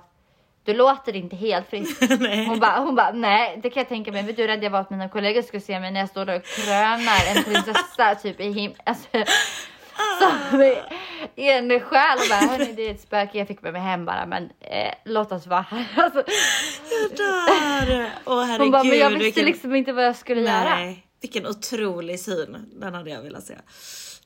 du låter inte helt frisk. *laughs* hon bara, hon bara, nej det kan jag tänka mig. Vet du hur rädd jag var att mina kollegor skulle se mig när jag står där och krönar en prinsessa *laughs* typ i him... Alltså, som i en själ och bara, hörni det är ett spöke jag fick med mig hem bara men eh, låt oss vara här. *laughs* Alltså, Jag dör! Åh herregud. hon bara, men jag visste vilken- liksom inte vad jag skulle göra. Nej, vilken otrolig syn. Den hade jag velat se.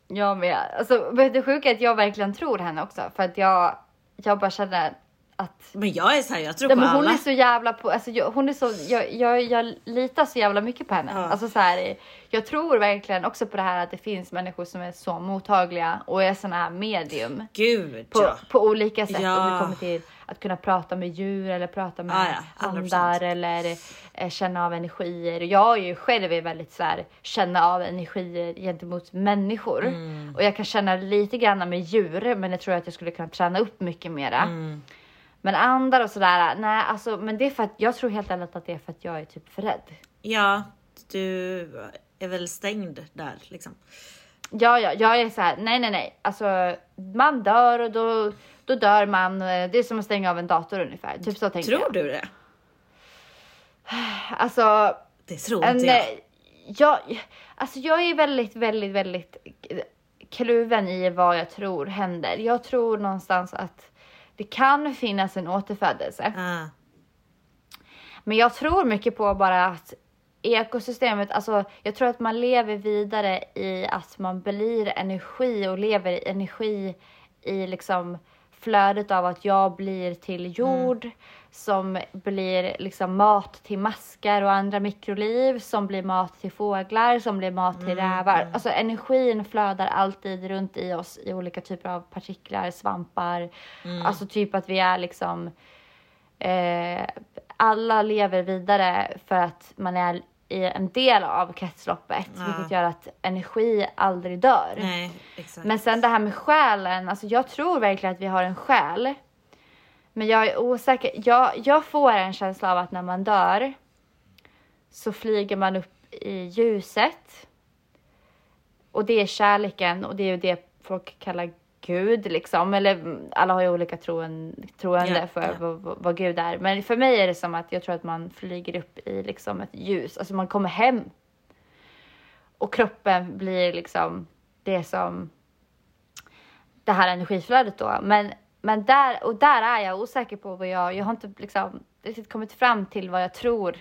Jag med. Alltså, du det sjuka är att jag verkligen tror henne också för att jag, jag bara känner att Men jag är så här, jag tror Nej, på men hon alla. är så jävla på, alltså jag, hon är så, jag, jag, jag litar så jävla mycket på henne. Ja. Alltså så här, jag tror verkligen också på det här att det finns människor som är så mottagliga och är såna här medium Gud på, ja. på olika sätt. Ja. Om det kommer till att kunna prata med djur eller prata med ja, 100%. andar eller eh, känna av energier. Jag är ju själv är väldigt så här, känna av energier gentemot människor Mm. och jag kan känna lite grann med djur, men jag tror att jag skulle kunna träna upp mycket mera. Mm. Men andar och sådär, nej alltså men det är för att jag tror helt ärligt att det är för att jag är typ för rädd. Ja, du är väl stängd där liksom. Ja, ja, jag är så här, nej, nej, nej, alltså man dör och då, då dör man. Det är som att stänga av en dator ungefär. Typ så tänker Tror jag. du det? Alltså, Det tror inte jag. eh, jag, alltså jag är väldigt, väldigt, väldigt kluven i vad jag tror händer. Jag tror någonstans att det kan finnas en återfödelse. Ah. Men jag tror mycket på bara att ekosystemet, alltså jag tror att man lever vidare i att man blir energi och lever i energi i liksom flödet av att jag blir till jord, som blir liksom mat till maskar och andra mikroliv, som blir mat till fåglar, som blir mat till rävar. Alltså energin flödar alltid runt i oss i olika typer av partiklar, svampar. Alltså typ att vi är liksom eh, alla lever vidare för att man är i en del av kretsloppet, vilket gör att energi aldrig dör. Nej. Men sen det här med själen, alltså jag tror verkligen att vi har en själ. Men jag är osäker. Jag, jag får en känsla av att när man dör så flyger man upp i ljuset. Och det är kärleken och det är ju det folk kallar Gud liksom. Eller mm, alla har ju olika troen, troende Ja, för ja. Vad, vad, Gud är. Men för mig är det som att jag tror att man flyger upp i liksom ett ljus. Alltså man kommer hem. Och kroppen blir liksom det som det här energiflödet då. Men, men där, och där är jag osäker på vad jag, jag har inte liksom riktigt kommit fram till vad jag tror,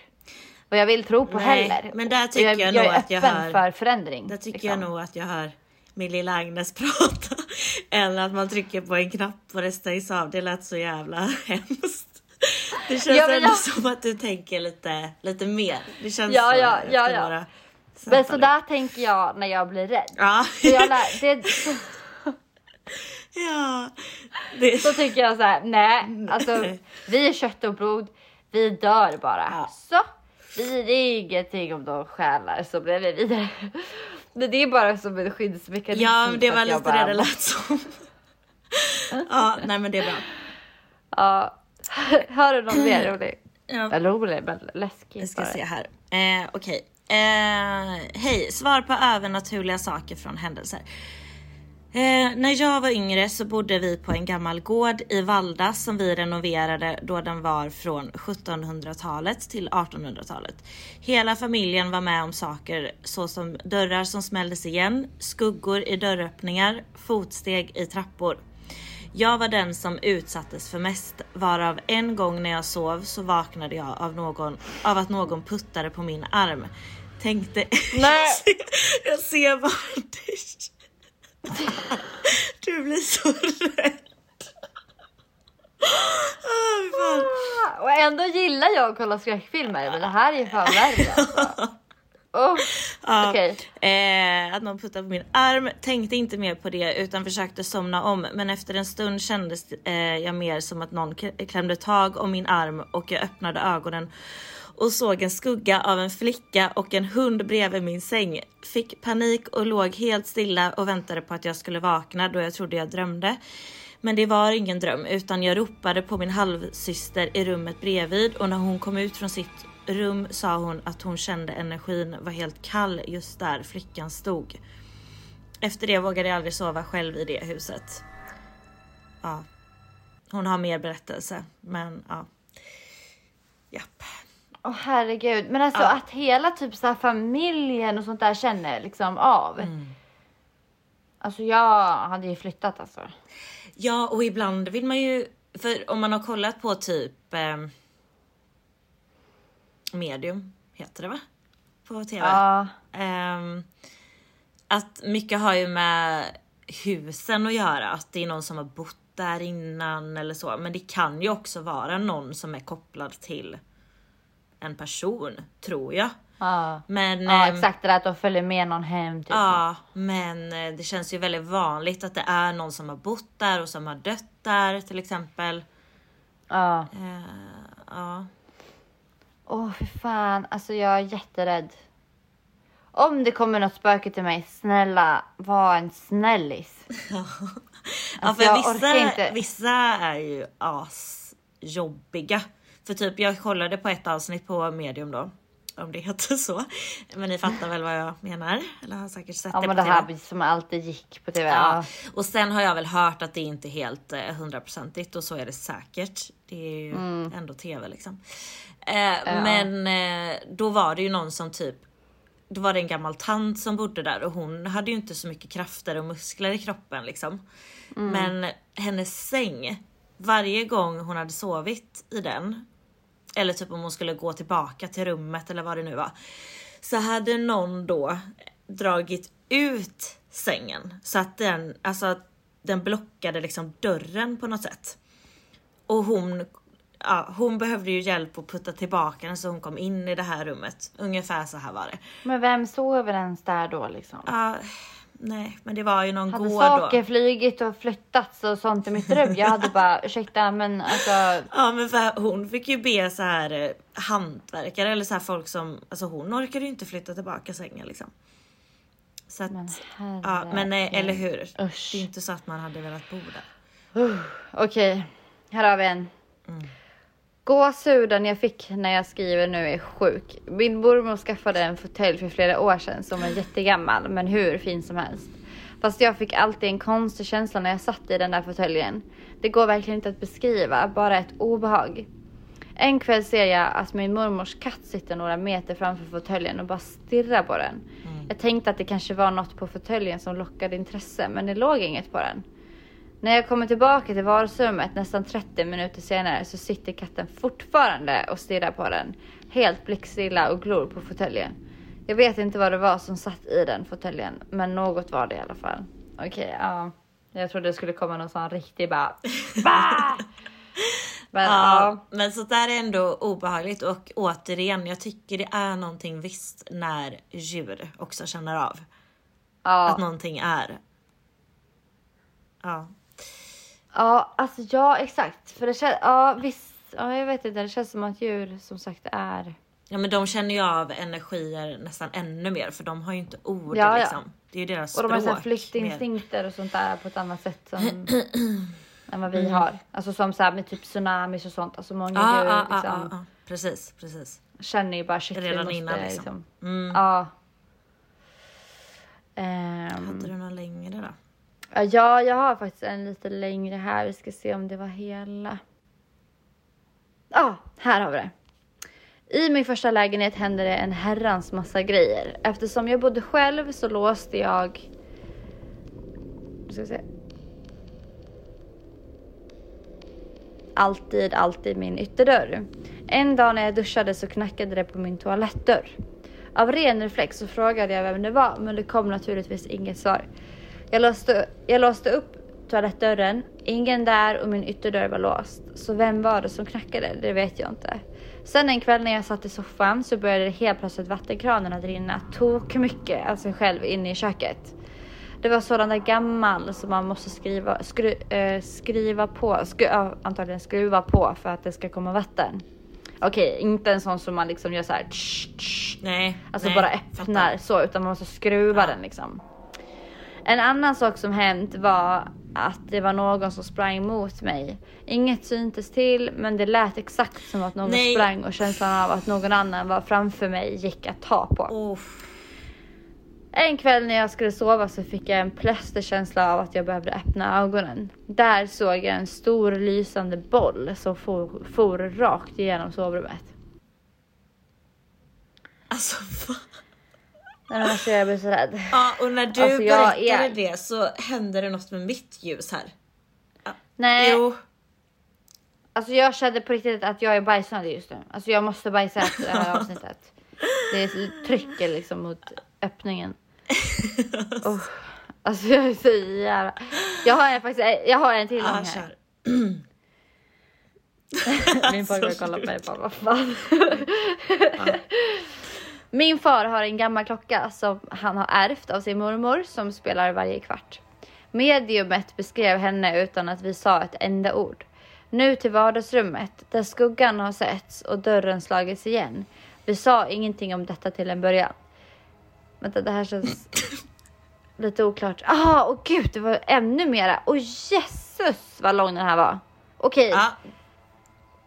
vad jag vill tro på Nej, heller. men där tycker jag, jag jag nog är att jag hör- för förändring. Där tycker liksom. jag nog att jag hör min lilla Agnes *laughs* prata. Eller att man trycker på en knapp och det stängs av. Det lät så jävla *laughs* hemskt. Det känns Ja, ändå jag- som att du tänker lite, lite mer. Det känns Ja, så ja, ja, ja. våra Men så där tänker jag när jag blir rädd. Ja, Så, jag lär, det, så, *laughs* ja. Det, så tycker jag så här, nej, alltså vi är kött och blod, vi dör bara. Ja. Så, vi, det är ingenting om de själar så blir vi vidare. Men det är bara som en skyddsmekanism. ja, det var lite bara det det lät som. Ja, nej men det är bra. Ja. *laughs* Har du någon mer *clears throat* rolig? Ja. Eller rolig, men läskig Jag ska bara. se här. Eh, Okej. Eh, Hej, svar på övernaturliga saker från händelser. Eh, när jag var yngre så bodde vi på en gammal gård i Valda som vi renoverade då den var från 1700-talet till 1800-talet. Hela familjen var med om saker såsom dörrar som smälldes igen, skuggor i dörröppningar, fotsteg i trappor. Jag var den som utsattes för mest, varav en gång när jag sov så vaknade jag av, någon, av att någon puttade på min arm. Tänkte... Nej. jag *laughs* ser, jag ser bara. *laughs* Du blir så rädd. Ah, fy fan. Och ändå gillar jag att kolla skräckfilmer, men det här är ju fan värre alltså. *laughs* oh. Ja, Okej. eh, att någon puttade på min arm. Tänkte inte mer på det utan försökte somna om. Men efter en stund kändes eh, jag mer som att någon klämde tag om min arm och jag öppnade ögonen och såg en skugga av en flicka och en hund bredvid min säng. Fick panik och låg helt stilla och väntade på att jag skulle vakna då jag trodde jag drömde. Men det var ingen dröm utan jag ropade på min halvsyster i rummet bredvid och när hon kom ut från sitt rum sa hon att hon kände energin var helt kall just där flickan stod. Efter det vågade jag aldrig sova själv i det huset. Ja. Hon har mer berättelse men ja. Japp. Åh herregud, men alltså att hela typ så familjen och sånt där känner liksom av. Mm. Alltså jag hade ju flyttat alltså. Ja och ibland vill man ju, för om man har kollat på typ eh, Medium, heter det va? På TV. Ja, Ehm, att mycket har ju med husen att göra, att det är någon som har bott där innan eller så. Men det kan ju också vara någon som är kopplad till en person, tror jag. ja. Men, ja ehm, exakt det där att de följer med någon hem. Typ. Ja, men eh, det känns ju väldigt vanligt att det är någon som har bott där och som har dött där till exempel. Ja. Eh, ja. Åh fy fan, alltså jag är jätterädd. Om det kommer något spöke till mig, snälla var en snällis. *laughs* ja, Alltså, för vissa, vissa är ju asjobbiga. För typ jag kollade på ett avsnitt på medium då. Om det heter så. Men ni fattar väl vad jag menar? Eller har säkert sett Ja det men på det här TV. som alltid gick på tv. Ja. Ja. Och sen har jag väl hört att det inte är helt eh, hundraprocentigt och så är det säkert. Det är ju Mm. ändå TV liksom. Eh, Men eh, då var det ju någon som typ då var det en gammal tant som bodde där och hon hade ju inte så mycket krafter och muskler i kroppen liksom. Mm. Men hennes säng, varje gång hon hade sovit i den, eller typ om hon skulle gå tillbaka till rummet eller vad det nu var. Så hade någon då dragit ut sängen så att den, alltså att den blockade liksom dörren på något sätt. Och hon, ja, hon behövde ju hjälp att putta tillbaka den så hon kom in i det här rummet. Ungefär så här var det. Men vem sover ens där då liksom? Ja, nej, men det var ju någon Hade gård saker då. flugit och flyttats och sånt i mitt rum? Jag hade bara, *laughs* ursäkta men alltså, Ja men för hon fick ju be så här eh, hantverkare eller så här folk som, alltså hon orkade ju inte flytta tillbaka sängen liksom. Så att, Men ja men nej, herregud. eller hur. Usch. Det är inte så att man hade velat bo där. okej, här har vi en. Gåshuden jag fick när jag skriver nu är sjuk. Min mormor skaffade en fåtölj för flera år sedan som är jättegammal men hur fin som helst. Fast jag fick alltid en konstig känsla när jag satt i den där fåtöljen. Det går verkligen inte att beskriva, bara ett obehag. En kväll ser jag att min mormors katt sitter några meter framför fåtöljen och bara stirrar på den. Jag tänkte att det kanske var något på fåtöljen som lockade intresse, men det låg inget på den. När jag kommer tillbaka till vardagsrummet nästan 30 minuter senare så sitter katten fortfarande och stirrar på den. Helt blickstilla och glor på fåtöljen. Jag vet inte vad det var som satt i den fåtöljen, men något var det i alla fall. Okej, ja. Jag trodde det skulle komma någon sån riktig bara... *laughs* Bah! Men ja. Ja, men så där är ändå obehagligt och återigen, jag tycker det är någonting visst när djur också känner av ja. att någonting är. Ja. Ja, alltså ja exakt. För det känns, ja visst, ja, jag vet inte, det känns som att djur som sagt är. Ja men de känner ju av energier nästan ännu mer för de har ju inte ord Ja, ja. liksom. Det är ju deras Och språk. de har så här mer. flyktinstinkter och sånt där på ett annat sätt som, *clears throat* än vad vi har. Alltså som så här med typ tsunamis och sånt. Alltså många Ja, djur ja, ja, liksom, ja, ja. Precis, precis. känner ju bara shit vi Redan måste, innan, liksom. Mm. Ja. Ehm, Hade du någon längre då? Ja, jag har faktiskt en lite längre här. Vi ska se om det var hela. Ja, här har vi det. I min första lägenhet hände det en herrans massa grejer. Eftersom jag bodde själv så låste jag... Nu ska vi se. Alltid, alltid min ytterdörr. En dag när jag duschade så knackade det på min toalettdörr. Av ren reflex så frågade jag vem det var men det kom naturligtvis inget svar. Jag låste, jag låste upp toalettdörren, ingen där och min ytterdörr var låst. Så vem var det som knackade? Det vet jag inte. Sen en kväll när jag satt i soffan så började helt plötsligt vattenkranen att rinna tok mycket av sig själv inne i köket. Det var sådan där gammal som man måste skriva, skru, eh, skriva på, skru, ja, antagligen skruva på för att det ska komma vatten. Okej, inte en sån som man liksom gör så här. Tsch, tsch, Nej. Alltså nej, bara öppnar fattar. så utan man måste skruva den liksom. En annan sak som hänt var att det var någon som sprang mot mig. Inget syntes till men det lät exakt som att någon Nej. sprang och känslan av att någon annan var framför mig gick att ta på. Oh, En kväll när jag skulle sova så fick jag en plötslig känsla av att jag behövde öppna ögonen. Där såg jag en stor lysande boll som for, for rakt igenom sovrummet. alltså vad? Nej men alltså jag blev så rädd. Ja och när du Alltså, berättade är- det så hände det något med mitt ljus här. Nej, Jo. alltså jag kände på riktigt att jag är bajsnödig just nu. Alltså jag måste bajsa efter det här *laughs* avsnittet. Det trycker liksom mot öppningen. *laughs* Oh, alltså jag är så jävla... Jag har en, faktiskt, jag har en till Ja, lång här. kör. *clears throat* *laughs* Min pojkvän kollar på mig och bara vad fan. Min far har en gammal klocka som han har ärvt av sin mormor som spelar varje kvart. Mediumet beskrev henne utan att vi sa ett enda ord. Nu till vardagsrummet där skuggan har setts och dörren slagits igen. Vi sa ingenting om detta till en början. Vänta, det här känns *coughs* lite oklart. Ah, åh gud, det var ännu mera. Åh jessus vad lång den här var. Okej.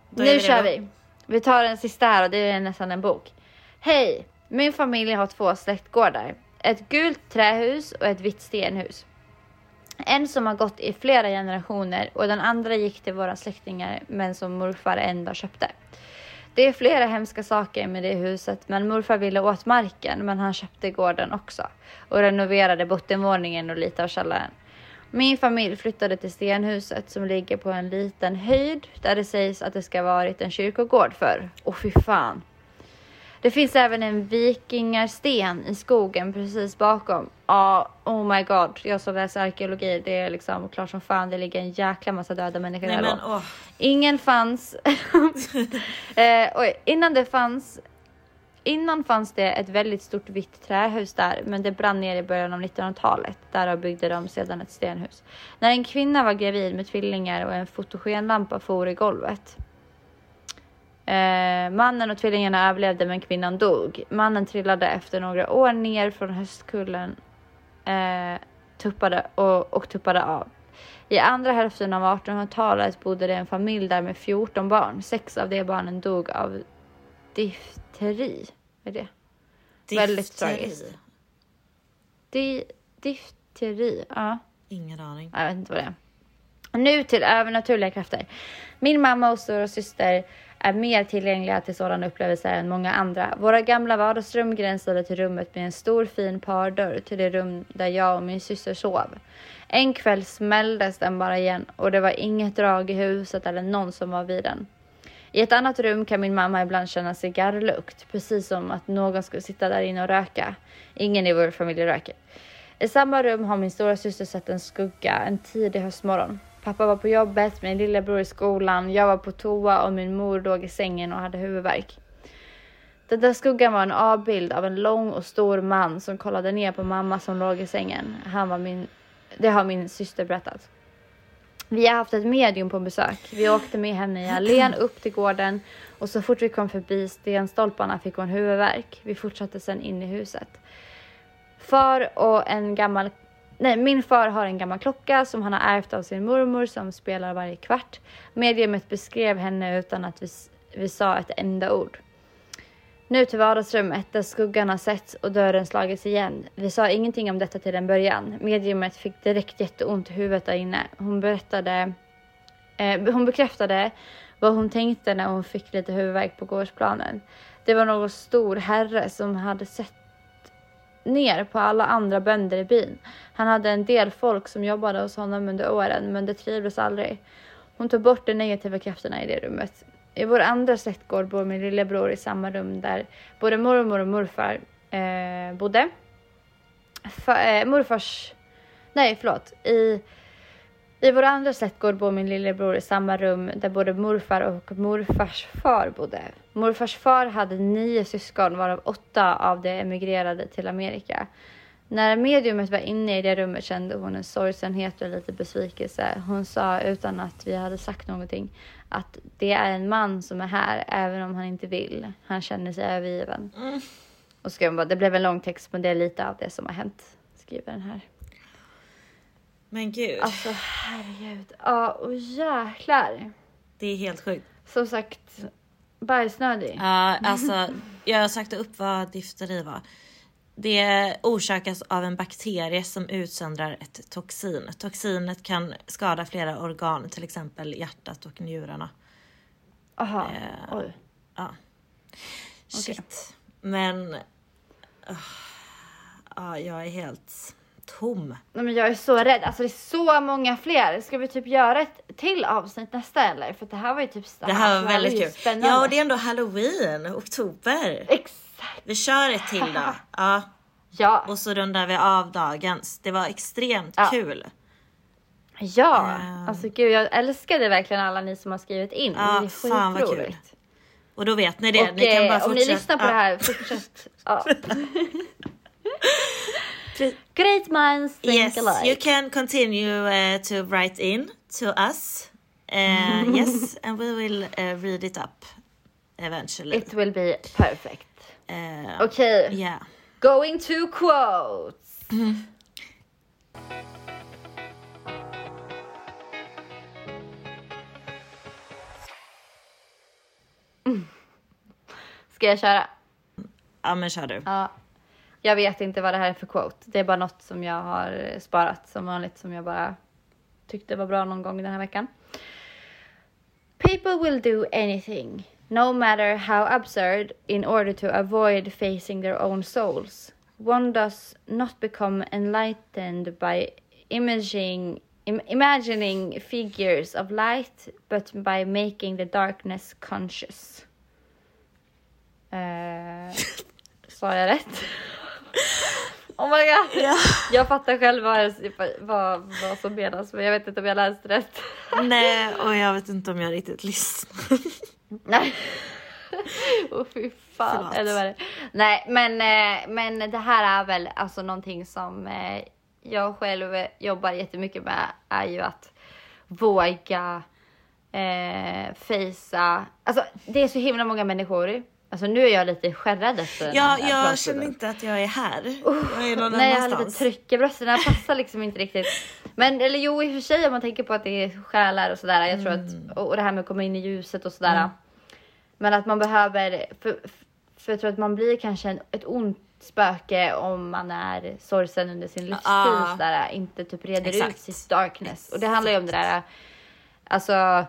Då är nu vi kör vi. Vi tar den sista här och det är nästan en bok. Hej! Min familj har två släktgårdar. Ett gult trähus och ett vitt stenhus. En som har gått i flera generationer och den andra gick till våra släktingar men som morfar en dag köpte. Det är flera hemska saker med det huset men morfar ville åt marken men han köpte gården också och renoverade bottenvåningen och lite av källaren. Min familj flyttade till stenhuset som ligger på en liten höjd där det sägs att det ska varit en kyrkogård förr. Och fy fan. Det finns även en vikingarsten i skogen precis bakom. Ja, oh my god. Jag som läser arkeologi, det är liksom klart som fan det ligger en jäkla massa döda människor Nej där men åh. Ingen fanns. *laughs* eh, oj, innan det fanns. Innan fanns det ett väldigt stort vitt trähus där, men det brann ner i början av 1900-talet. Därav byggde de sedan ett stenhus. När en kvinna var gravid med tvillingar och en fotogenlampa for i golvet. Eh, mannen och tvillingarna överlevde men kvinnan dog. Mannen trillade efter några år ner från höstkullen eh, tuppade och, och tuppade av. I andra hälften av 1800-talet bodde det en familj där med 14 barn. Sex av de barnen dog av difteri. Vad är det? Väldigt Difteri. tragiskt. Di, difteri, ja. Ingen aning. Jag vet inte vad det är. Nu till övernaturliga krafter. Min mamma och stora syster är mer tillgängliga till sådana upplevelser än många andra. Våra gamla vardagsrum gränsade till rummet med en stor fin pardörr till det rum där jag och min syster sov. En kväll smälldes den bara igen och det var inget drag i huset eller någon som var vid den. I ett annat rum kan min mamma ibland känna cigarrlukt, precis som att någon skulle sitta där inne och röka. Ingen i vår familj röker. I samma rum har min stora syster sett en skugga en tidig höstmorgon. Pappa var på jobbet, min lillebror i skolan, jag var på toa och min mor låg i sängen och hade huvudvärk. Den där skuggan var en avbild av en lång och stor man som kollade ner på mamma som låg i sängen. Han var min, det har min syster berättat. Vi har haft ett medium på besök. Vi åkte med henne i allén upp till gården och så fort vi kom förbi stenstolparna fick hon huvudvärk. Vi fortsatte sedan in i huset. Far och en gammal Nej, min far har en gammal klocka som han har ärvt av sin mormor som spelar varje kvart. Mediumet beskrev henne utan att vi, vi sa ett enda ord. Nu till vardagsrummet där skuggan har setts och dörren slagits igen. Vi sa ingenting om detta till en början. Mediumet fick direkt jätteont i huvudet där inne. Hon berättade, eh, hon bekräftade vad hon tänkte när hon fick lite huvudvärk på gårdsplanen. Det var någon stor herre som hade sett ner på alla andra bönder i byn. Han hade en del folk som jobbade hos honom under åren, men det trivdes aldrig. Hon tog bort de negativa krafterna i det rummet. I vår andra släktgård bor min lillebror i samma rum där både mormor och morfar eh, bodde. Fa, eh, morfars... Nej, förlåt. I, i vår andra släktgård bor min lillebror i samma rum där både morfar och morfars far bodde. Morfars far hade nio syskon varav åtta av de emigrerade till Amerika. När mediumet var inne i det rummet kände hon en sorgsenhet och lite besvikelse. Hon sa utan att vi hade sagt någonting att det är en man som är här även om han inte vill. Han känner sig övergiven. Och skrev bara, det blev en lång text men det är lite av det som har hänt. Skriver den här. Men gud, Alltså herregud. Ja och jäklar. det är helt sjukt. Som sagt, bajsnödig. Ja, alltså jag har sagt upp vad difteri var. Det orsakas av en bakterie som utsöndrar ett toxin. Toxinet kan skada flera organ, till exempel hjärtat och njurarna. Aha, Eh, oj. Ja. Shit. Men... ah, Ja, jag är helt tom. Nej, men jag är så rädd. Alltså det är så många fler. Ska vi typ göra ett till avsnitt nästa eller? För det här var ju typ Det här var väldigt ju kul. Spännande. Ja, och det är ändå halloween, oktober. Exakt. Vi kör ett till då. *laughs* Ja, Ja. och så rundar vi av dagens. Det var extremt Ja. kul. Ja. Eh. Alltså gud, jag älskade verkligen alla ni som har skrivit in. Ja, det är fan vad kul. Och då vet ni det. Och ni kan bara om ni fortsätta. lyssnar på ja. det här, *laughs* fortsätt. Ja. *laughs* Great minds think Yes, alike. you can continue uh, to write in to us. Uh, *laughs* yes, and we will uh, read it up eventually. It will be perfect. Uh, Okej, Yeah. going to quotes. Mm. *laughs* Ska jag köra? Ja men kör du. Ja. Jag vet inte vad det här är för quote. Det är bara något som jag har sparat som vanligt som jag bara tyckte var bra någon gång den här veckan. People will do anything, no matter how absurd, in order to avoid facing their own souls. One does not become enlightened by imaging, im- imagining figures of light, but by making the darkness conscious. Eh, *laughs* Sa jag rätt? Oh my god! Ja. Jag fattar själv vad, vad, vad som menas men jag vet inte om jag läste rätt. Nej, och jag vet inte om jag riktigt lyssnar. Nej. Åh oh, fy fan. Förlåt. Eller vad det? Nej men, eh, men det här är väl alltså någonting som eh, jag själv jobbar jättemycket med är ju att våga eh, fejsa. Alltså det är så himla många människor. Alltså nu är jag lite skärrad efter den Ja, här jag känner inte att jag är här. Jag är någon Nej jag har lite tryck i brösten, det passar liksom inte riktigt. Men eller jo i och för sig om man tänker på att det är själar och sådär. Jag tror Mm. att, och och det här med att komma in i ljuset och sådär. Men att man behöver, för, för jag tror att man blir kanske en, ett ont spöke om man är sorgsen under sin livstid. Ah. Inte typ reder ut Exakt. sitt darkness. Och det handlar ju om det där, alltså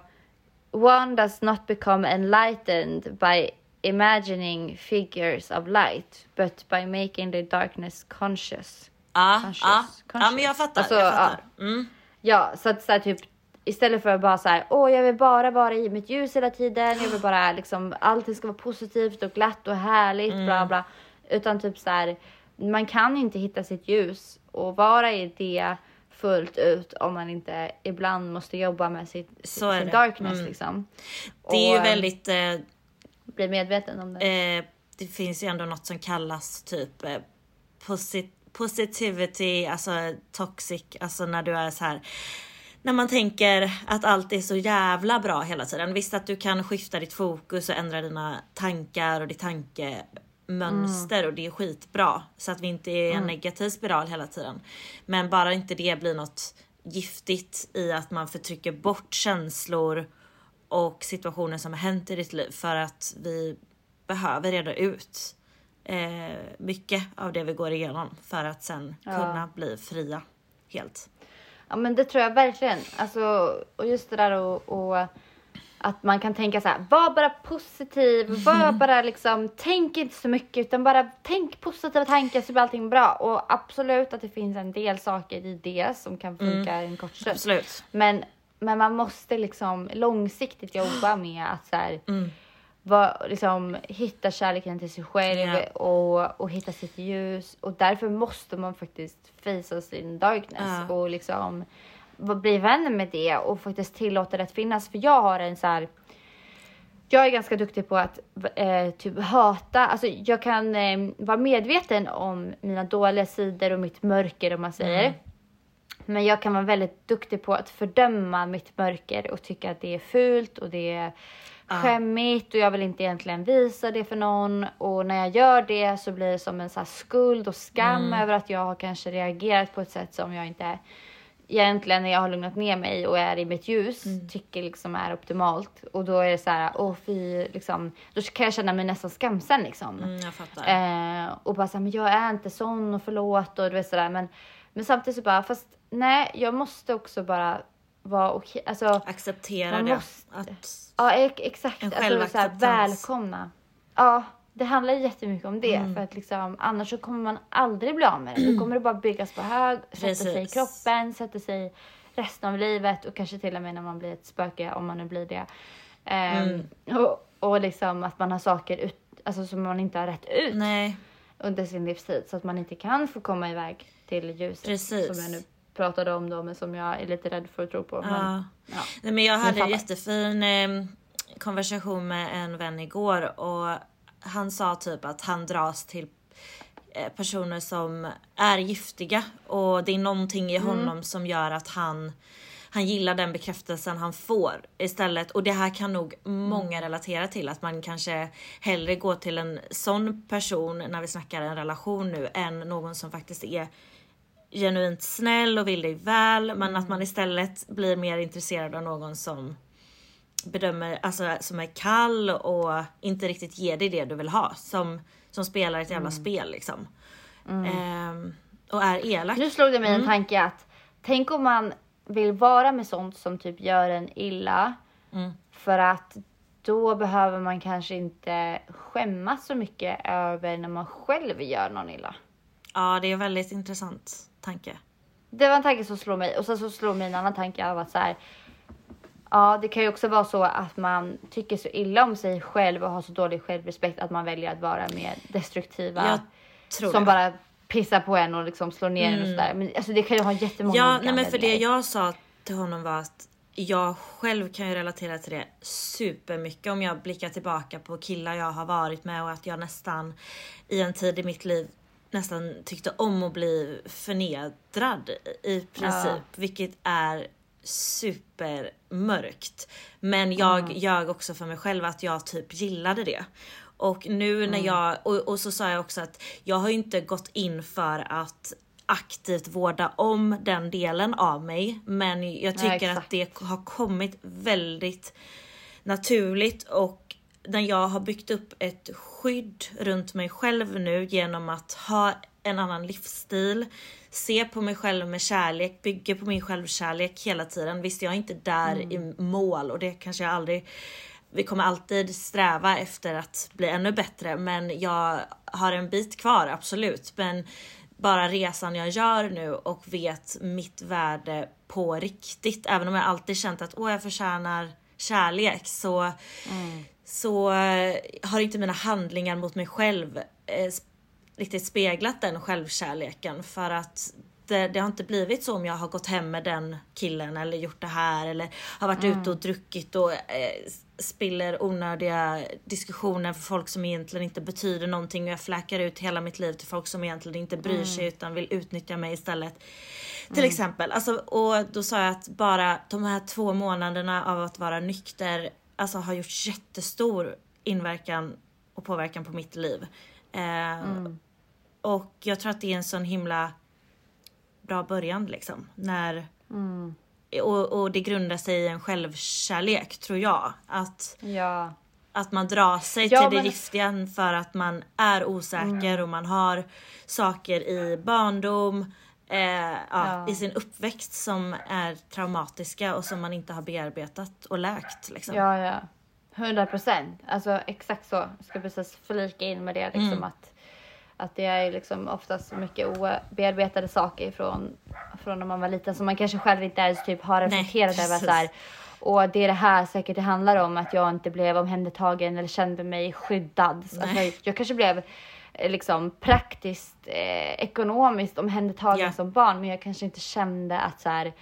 one does not become enlightened by imagining figures of light, but by making the darkness conscious. Ja, Conscious. ja. ja, Conscious. men jag fattar. Alltså, jag fattar. Mm. Ja, så att så här, typ istället för att bara så här, åh, jag vill bara vara i mitt ljus hela tiden. Jag vill bara liksom allting ska vara positivt och glatt och härligt, bla bla. Utan typ så här, man kan inte hitta sitt ljus och vara i det fullt ut om man inte ibland måste jobba med sitt, sin darkness Mm. liksom. Det är ju Och, väldigt... Eh, Bli medveten om det. eh, det finns ju ändå något som kallas typ eh, posi- positivity, alltså toxic, alltså när du är så här. När man tänker att allt är så jävla bra hela tiden. Visst att du kan skifta ditt fokus och ändra dina tankar och ditt tankemönster och det är skitbra. Så att vi inte är i en negativ spiral hela tiden. Men bara inte det blir något giftigt i att man förtrycker bort känslor och situationer som har hänt i ditt liv för att vi behöver reda ut eh, mycket av det vi går igenom för att sen kunna bli fria helt. Ja men det tror jag verkligen. Alltså, och just det där och, och att man kan tänka så här, var bara positiv, *laughs* var bara liksom, tänk inte så mycket utan bara tänk positiva tankar så blir allting bra. Och absolut att det finns en del saker i det som kan funka en kort stund. Absolut. Men, men man måste liksom långsiktigt jobba med att så här, var, liksom, hitta kärleken till sig själv Ja. och, och hitta sitt ljus. Och därför måste man faktiskt fejsa sin darkness Ja. och liksom bli vän med det och faktiskt tillåta det att finnas. För jag har en så här jag är ganska duktig på att eh, typ hata, alltså jag kan eh, vara medveten om mina dåliga sidor och mitt mörker om man säger. Men jag kan vara väldigt duktig på att fördöma mitt mörker och tycka att det är fult och det är skämmigt och jag vill inte egentligen visa det för någon. Och när jag gör det så blir det som en så skuld och skam över att jag har kanske reagerat på ett sätt som jag inte egentligen när jag har lugnat ner mig och är i mitt ljus tycker liksom är optimalt. Och då är det så här, åh fy, liksom, då kan jag känna mig nästan skamsen liksom. Mm, jag fattar. Eh, och bara såhär, men jag är inte sån och förlåt och du vet sådär. Men, men samtidigt så bara, fast nej, jag måste också bara vara okej. Alltså, Acceptera det. måste- Att, ja ex- exakt. En Alltså, så här, välkomna. Ja, det handlar jättemycket om det. Mm. För att liksom, annars så kommer man aldrig bli av med det. Då kommer det bara byggas på hög, sätta sig i Precis. kroppen, sätta sig resten av livet och kanske till och med när man blir ett spöke, om man nu blir det. Ehm, Mm. och, och liksom att man har saker ut, alltså, som man inte har rätt ut nej, under sin livstid så att man inte kan få komma iväg till ljuset. Precis. Som jag nu pratade om då men som jag är lite rädd för att tro på. Men, Ja. ja. Nej, men jag hade en jättefin eh, konversation med en vän igår och han sa typ att han dras till eh, personer som är giftiga och det är någonting i honom som gör att han han gillar den bekräftelsen han får istället och det här kan nog många relatera till att man kanske hellre går till en sån person när vi snackar en relation nu än någon som faktiskt är genuint snäll och vill dig väl men att man istället blir mer intresserad av någon som bedömer, alltså som är kall och inte riktigt ger dig det du vill ha. Som, som spelar ett jävla spel liksom. Ehm, och är elak. Nu slog det mig Mm. en tanke att tänk om man vill vara med sånt som typ gör en illa. Mm. För att då behöver man kanske inte skämmas så mycket över när man själv gör någon illa. Ja det är en väldigt intressant tanke. Det var en tanke som slog mig och sen så slog mig en annan tanke av att så här. Ja, det kan ju också vara så att man tycker så illa om sig själv och har så dålig självrespekt att man väljer att vara mer destruktiva. Som det. bara pissar på en och liksom slår ner en och sådär. Men alltså det kan ju ha jättemånga Ja, nej men för det jag sa till honom var att jag själv kan ju relatera till det supermycket om jag blickar tillbaka på killar jag har varit med och att jag nästan i en tid i mitt liv nästan tyckte om att bli förnedrad i princip, vilket är supermörkt. Men jag ljög också för mig själv att jag typ gillade det. Och nu när jag, och, och så sa jag också att jag har inte gått in för att aktivt vårda om den delen av mig. Men jag tycker att exakt. det har kommit väldigt naturligt och när jag har byggt upp ett skydd runt mig själv nu genom att ha en annan livsstil, se på mig själv med kärlek, bygger på min självkärlek hela tiden. Visst, jag är inte där i mål och det kanske jag aldrig vi kommer alltid sträva efter att bli ännu bättre men jag har en bit kvar absolut. Men bara resan jag gör nu och vet mitt värde på riktigt. Även om jag alltid känt att åh jag förtjänar kärlek så, så eh, har inte mina handlingar mot mig själv eh, riktigt speglat den självkärleken för att det, det har inte blivit så om jag har gått hem med den killen eller gjort det här eller har varit ute och druckit och eh, spiller onödiga diskussioner för folk som egentligen inte betyder någonting och jag fläkar ut hela mitt liv till folk som egentligen inte bryr sig utan vill utnyttja mig istället. Till exempel. Alltså, och då sa jag att bara de här två månaderna av att vara nykter alltså, har gjort jättestor inverkan och påverkan på mitt liv. Eh, Och jag tror att det är en sån himla bra början liksom. När, och, och det grundar sig i en självkärlek tror jag. Att, Ja. att man drar sig Ja, till det men- giftiga för att man är osäker och man har saker i barndom, eh, ja, Ja. i sin uppväxt som är traumatiska och som man inte har bearbetat och läkt. Liksom. Ja, ja. 100 procent. Alltså exakt så. Jag ska precis flika in med det liksom Mm. att, att det är liksom oftast mycket obearbetade saker från, från när man var liten som man kanske själv inte ens typ har reflekterat över. Så här. Och det är det här säkert det handlar om, att jag inte blev omhändertagen eller kände mig skyddad. Alltså, jag kanske blev liksom praktiskt, eh, ekonomiskt omhändertagen Ja. som barn, men jag kanske inte kände att så här,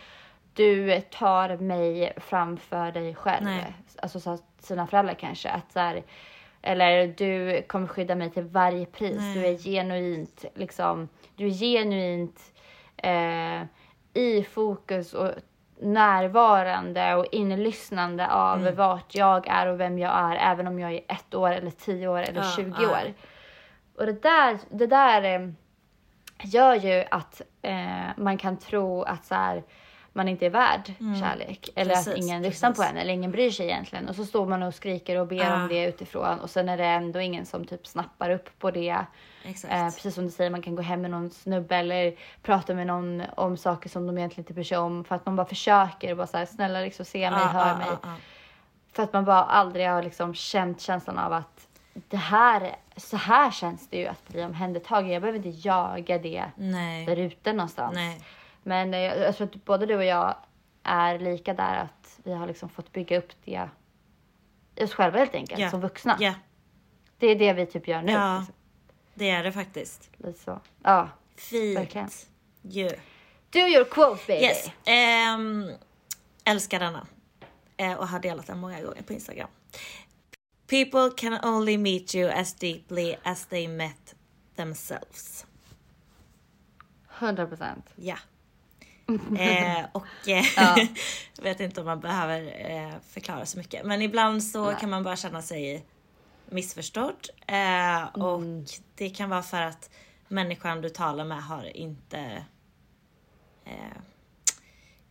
du tar mig framför dig själv. Nej. Alltså så sina föräldrar kanske. Att så här, eller du kommer skydda mig till varje pris. Nej. Du är genuint liksom, du är genuint eh, i fokus och närvarande och inlyssnande av Mm. vart jag är och vem jag är. Även om jag är ett år eller tio år eller Ja, 20 ja. Och det där, det där eh, gör ju att eh, man kan tro att så här, man inte är värd kärlek. Eller att Mm. Precis, ingen lyssnar på precis. en eller ingen bryr sig egentligen. Och så står man och skriker och ber Ja. om det utifrån och sen är det ändå ingen som typ snappar upp på det. Eh, precis som du säger, man kan gå hem med någon snubbe eller prata med någon om saker som de egentligen inte bryr sig om. För att man bara försöker och bara så här, snälla liksom se mig, Ja, hör ja, mig. ja, ja. För att man bara aldrig har liksom känt känslan av att det här, så här känns det ju att bli omhändertagen. Jag behöver inte jaga det Nej. där ute någonstans. Nej. Men eh, jag, jag tror att både du och jag är lika där att vi har liksom fått bygga upp det i oss själva helt enkelt Ja. som vuxna. Ja, Det är det vi typ gör nu. Ja. Liksom. det är det faktiskt. Lite så. Ja. Fint. Verkligen. Ju. Do your quote baby. Yes. Ehm, älskar denna. Eh, och har delat den många gånger på Instagram. People can only meet you as deeply as they met themselves. 100 procent. Ja. *laughs* Eh, och eh, Ja. *laughs* vet inte om man behöver eh, förklara så mycket. Men ibland så Nej. kan man bara känna sig missförstådd. Eh, och Mm. det kan vara för att människan du talar med har inte eh,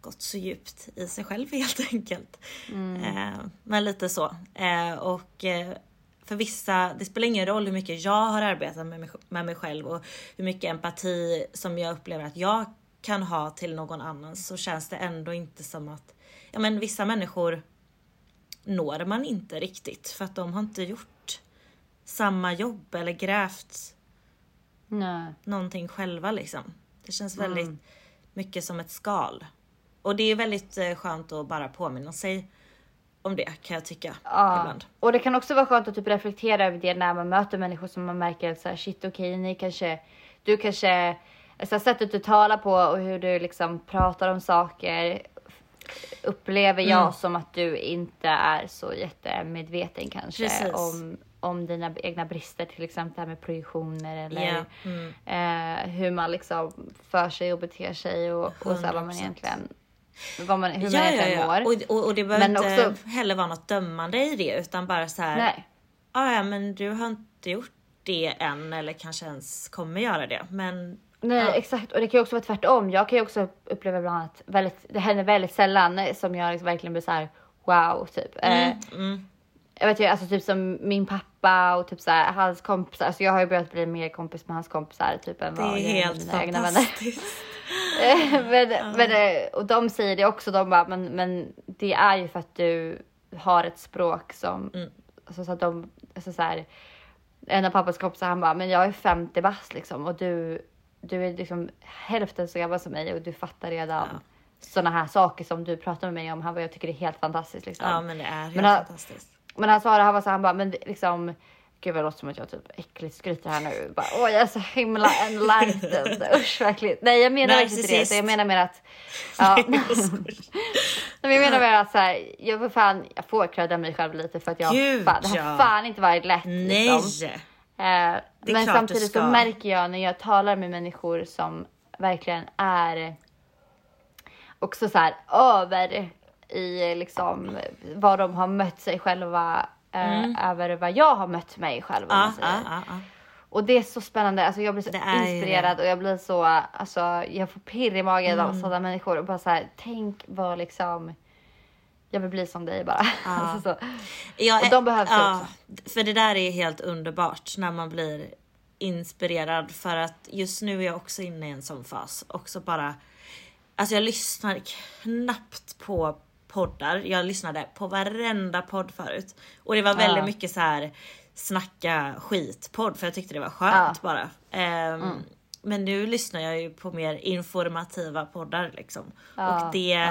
gått så djupt i sig själv *laughs* helt enkelt. Mm. Eh, men lite så. Eh, och eh, för vissa, det spelar ingen roll hur mycket jag har arbetat med mig, med mig själv och hur mycket empati som jag upplever att jag kan ha till någon annan så känns det ändå inte som att, ja men vissa människor når man inte riktigt för att de har inte gjort samma jobb eller grävt Nej. någonting själva liksom. Det känns väldigt mycket som ett skal. Och det är väldigt eh, skönt att bara påminna sig om det kan jag tycka Ja. ibland. Och det kan också vara skönt att typ reflektera över det när man möter människor som man märker att så här, shit okej, ni kanske, du kanske, alltså sättet du talar på och hur du liksom pratar om saker upplever jag Mm. som att du inte är så jättemedveten kanske Precis. om, om dina egna brister, till exempel det här med projektioner eller Ja, mm. eh, hur man liksom för sig och beter sig och, och så här, vad man 100%. egentligen, vad man, hur man Ja, ja, egentligen ja. mår. Och, och, och det behöver Men inte också- heller vara något dömande i det utan bara så här. Nej. "Ah, ja, men du har inte gjort det än eller kanske ens kommer göra det. Men Nej Ja. exakt och det kan ju också vara tvärtom. Jag kan ju också uppleva ibland att väldigt, det händer väldigt sällan som jag liksom verkligen blir så här wow typ. Eh, mm, jag vet ju alltså typ som min pappa och typ så här, hans kompisar. Alltså jag har ju börjat bli mer kompis med hans kompisar typ än det vad är jag med helt mina egna vänner. fantastiskt. *laughs* Men, men, eh, och de säger det också, de bara, men, men det är ju för att du har ett språk som, Mm. alltså, så att de, alltså, så här, en av pappas kompisar han bara, men jag är 50 bast liksom och du, du är liksom hälften så gammal som mig och du fattar redan Ja. sådana här saker som du pratar med mig om. Han bara, jag tycker det är helt fantastiskt liksom. Ja men det är helt Men han- fantastiskt. Men han sa det, han var så han bara, men liksom, gud vad det låter som att jag typ äckligt skryter här nu. Bara, Åh jag är så himla enlightened, *laughs* usch verkligen. Nej jag menar verkligen inte det, Narcissist. jag menar mer att, ja. *laughs* Men jag menar mer att så här, jag får fan, jag får credda mig själv lite för att jag, Gud, fan, det har fan inte varit lätt Nej! liksom. Eh, men samtidigt så märker jag när jag talar med människor som verkligen är också så här över i liksom vad de har mött sig själva eh, över vad jag har mött mig själv. Om man Mm. Ja, säger. ja, ja, ja. Och det är så spännande. Alltså jag blir så inspirerad och jag blir så, alltså jag får pirr i magen Mm. av sådana människor och bara så här, tänk vad liksom jag vill bli som dig bara. *laughs* Alltså så. Ja, Och de behövs ja, För det där är helt underbart när man blir inspirerad för att just nu är jag också inne i en sån fas. Också bara, alltså jag lyssnar knappt på poddar. Jag lyssnade på varenda podd förut. Och det var väldigt Ja. mycket så här snacka skit-podd för jag tyckte det var skönt Ja. bara. Ehm, Men nu lyssnar jag ju på mer informativa poddar liksom. Ja, och det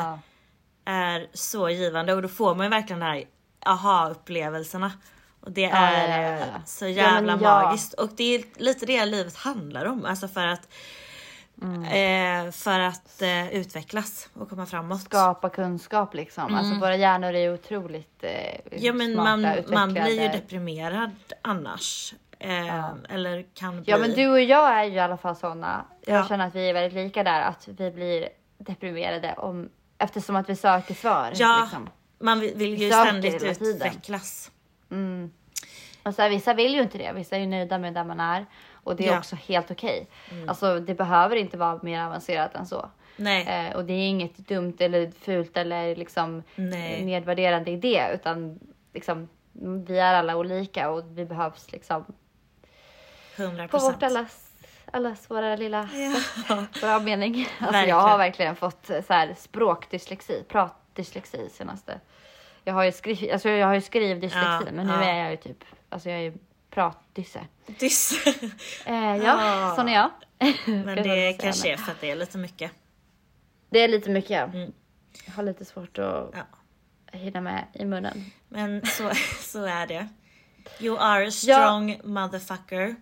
är så givande och då får man ju verkligen de här aha-upplevelserna. Och det är så jävla magiskt. Och det är lite det livet handlar om. Alltså för att Mm. eh, för att eh, utvecklas och komma framåt. skapa kunskap liksom. Alltså våra hjärnor är otroligt eh, Mm. ja men smarta, man, man blir ju utvecklade. deprimerad annars. Eh, Eller kan bli. Ja men du och jag är ju i alla fall såna. Jag Ja. känner att vi är väldigt lika där. Att vi blir deprimerade om, eftersom att vi söker svar. Ja, Liksom. man vill, vill ju ständigt utvecklas. Och så här, vissa vill ju inte det. Vissa är ju nöjda med där man är. Och det är Ja. Mm. också helt okej. Alltså det behöver inte vara mer avancerat än så. Nej. Eh, och det är inget dumt eller fult eller liksom Nej. nedvärderande i det. Utan liksom, vi är alla olika och vi behövs liksom 100 på vårt allas, allas våra lilla Ja. *laughs* bra mening. Alltså Verkligen. jag har verkligen fått eh, så här språkdyslexi, pratdyslexi senaste. Jag har ju, skriv, alltså jag har ju skrivdyslexi Ja, men nu ja. är jag ju typ, alltså jag är pratdysse. Dys. *laughs* Eh, ja, Ah. sån är jag. Men *laughs* det kanske är för att det är lite mycket. Det är lite mycket. Mm. Jag har lite svårt att Ja. hinna med i munnen. Men så, *laughs* så är det. You are a strong motherfucker.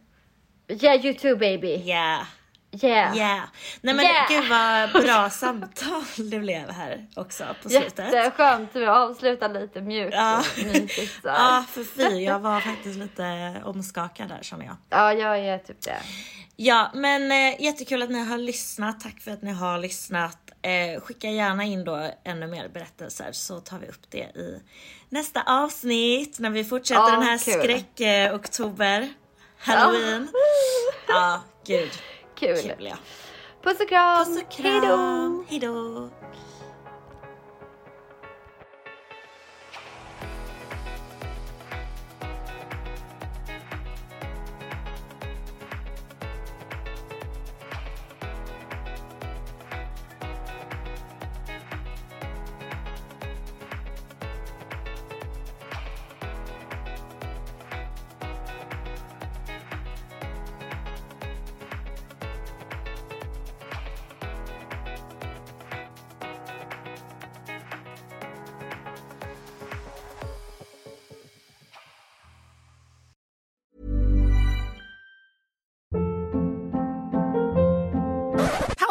Yeah you too baby. Yeah. Yeah. Yeah. Nej men Yeah. gud vad bra *laughs* samtal det blev här också på slutet. Jätteskönt att avsluta lite mjukt Ja. mysigt. *laughs* Ja för fy, jag var faktiskt lite omskakad där känner jag. Ja, jag är typ det. Ja men eh, jättekul att ni har lyssnat. Tack för att ni har lyssnat. Eh, skicka gärna in då ännu mer berättelser så tar vi upp det i nästa avsnitt när vi fortsätter Ja, den här skräck-oktober. Halloween. Ja, gud. Kul. Kul ja. Puss och kram. Puss och kram. Hejdå.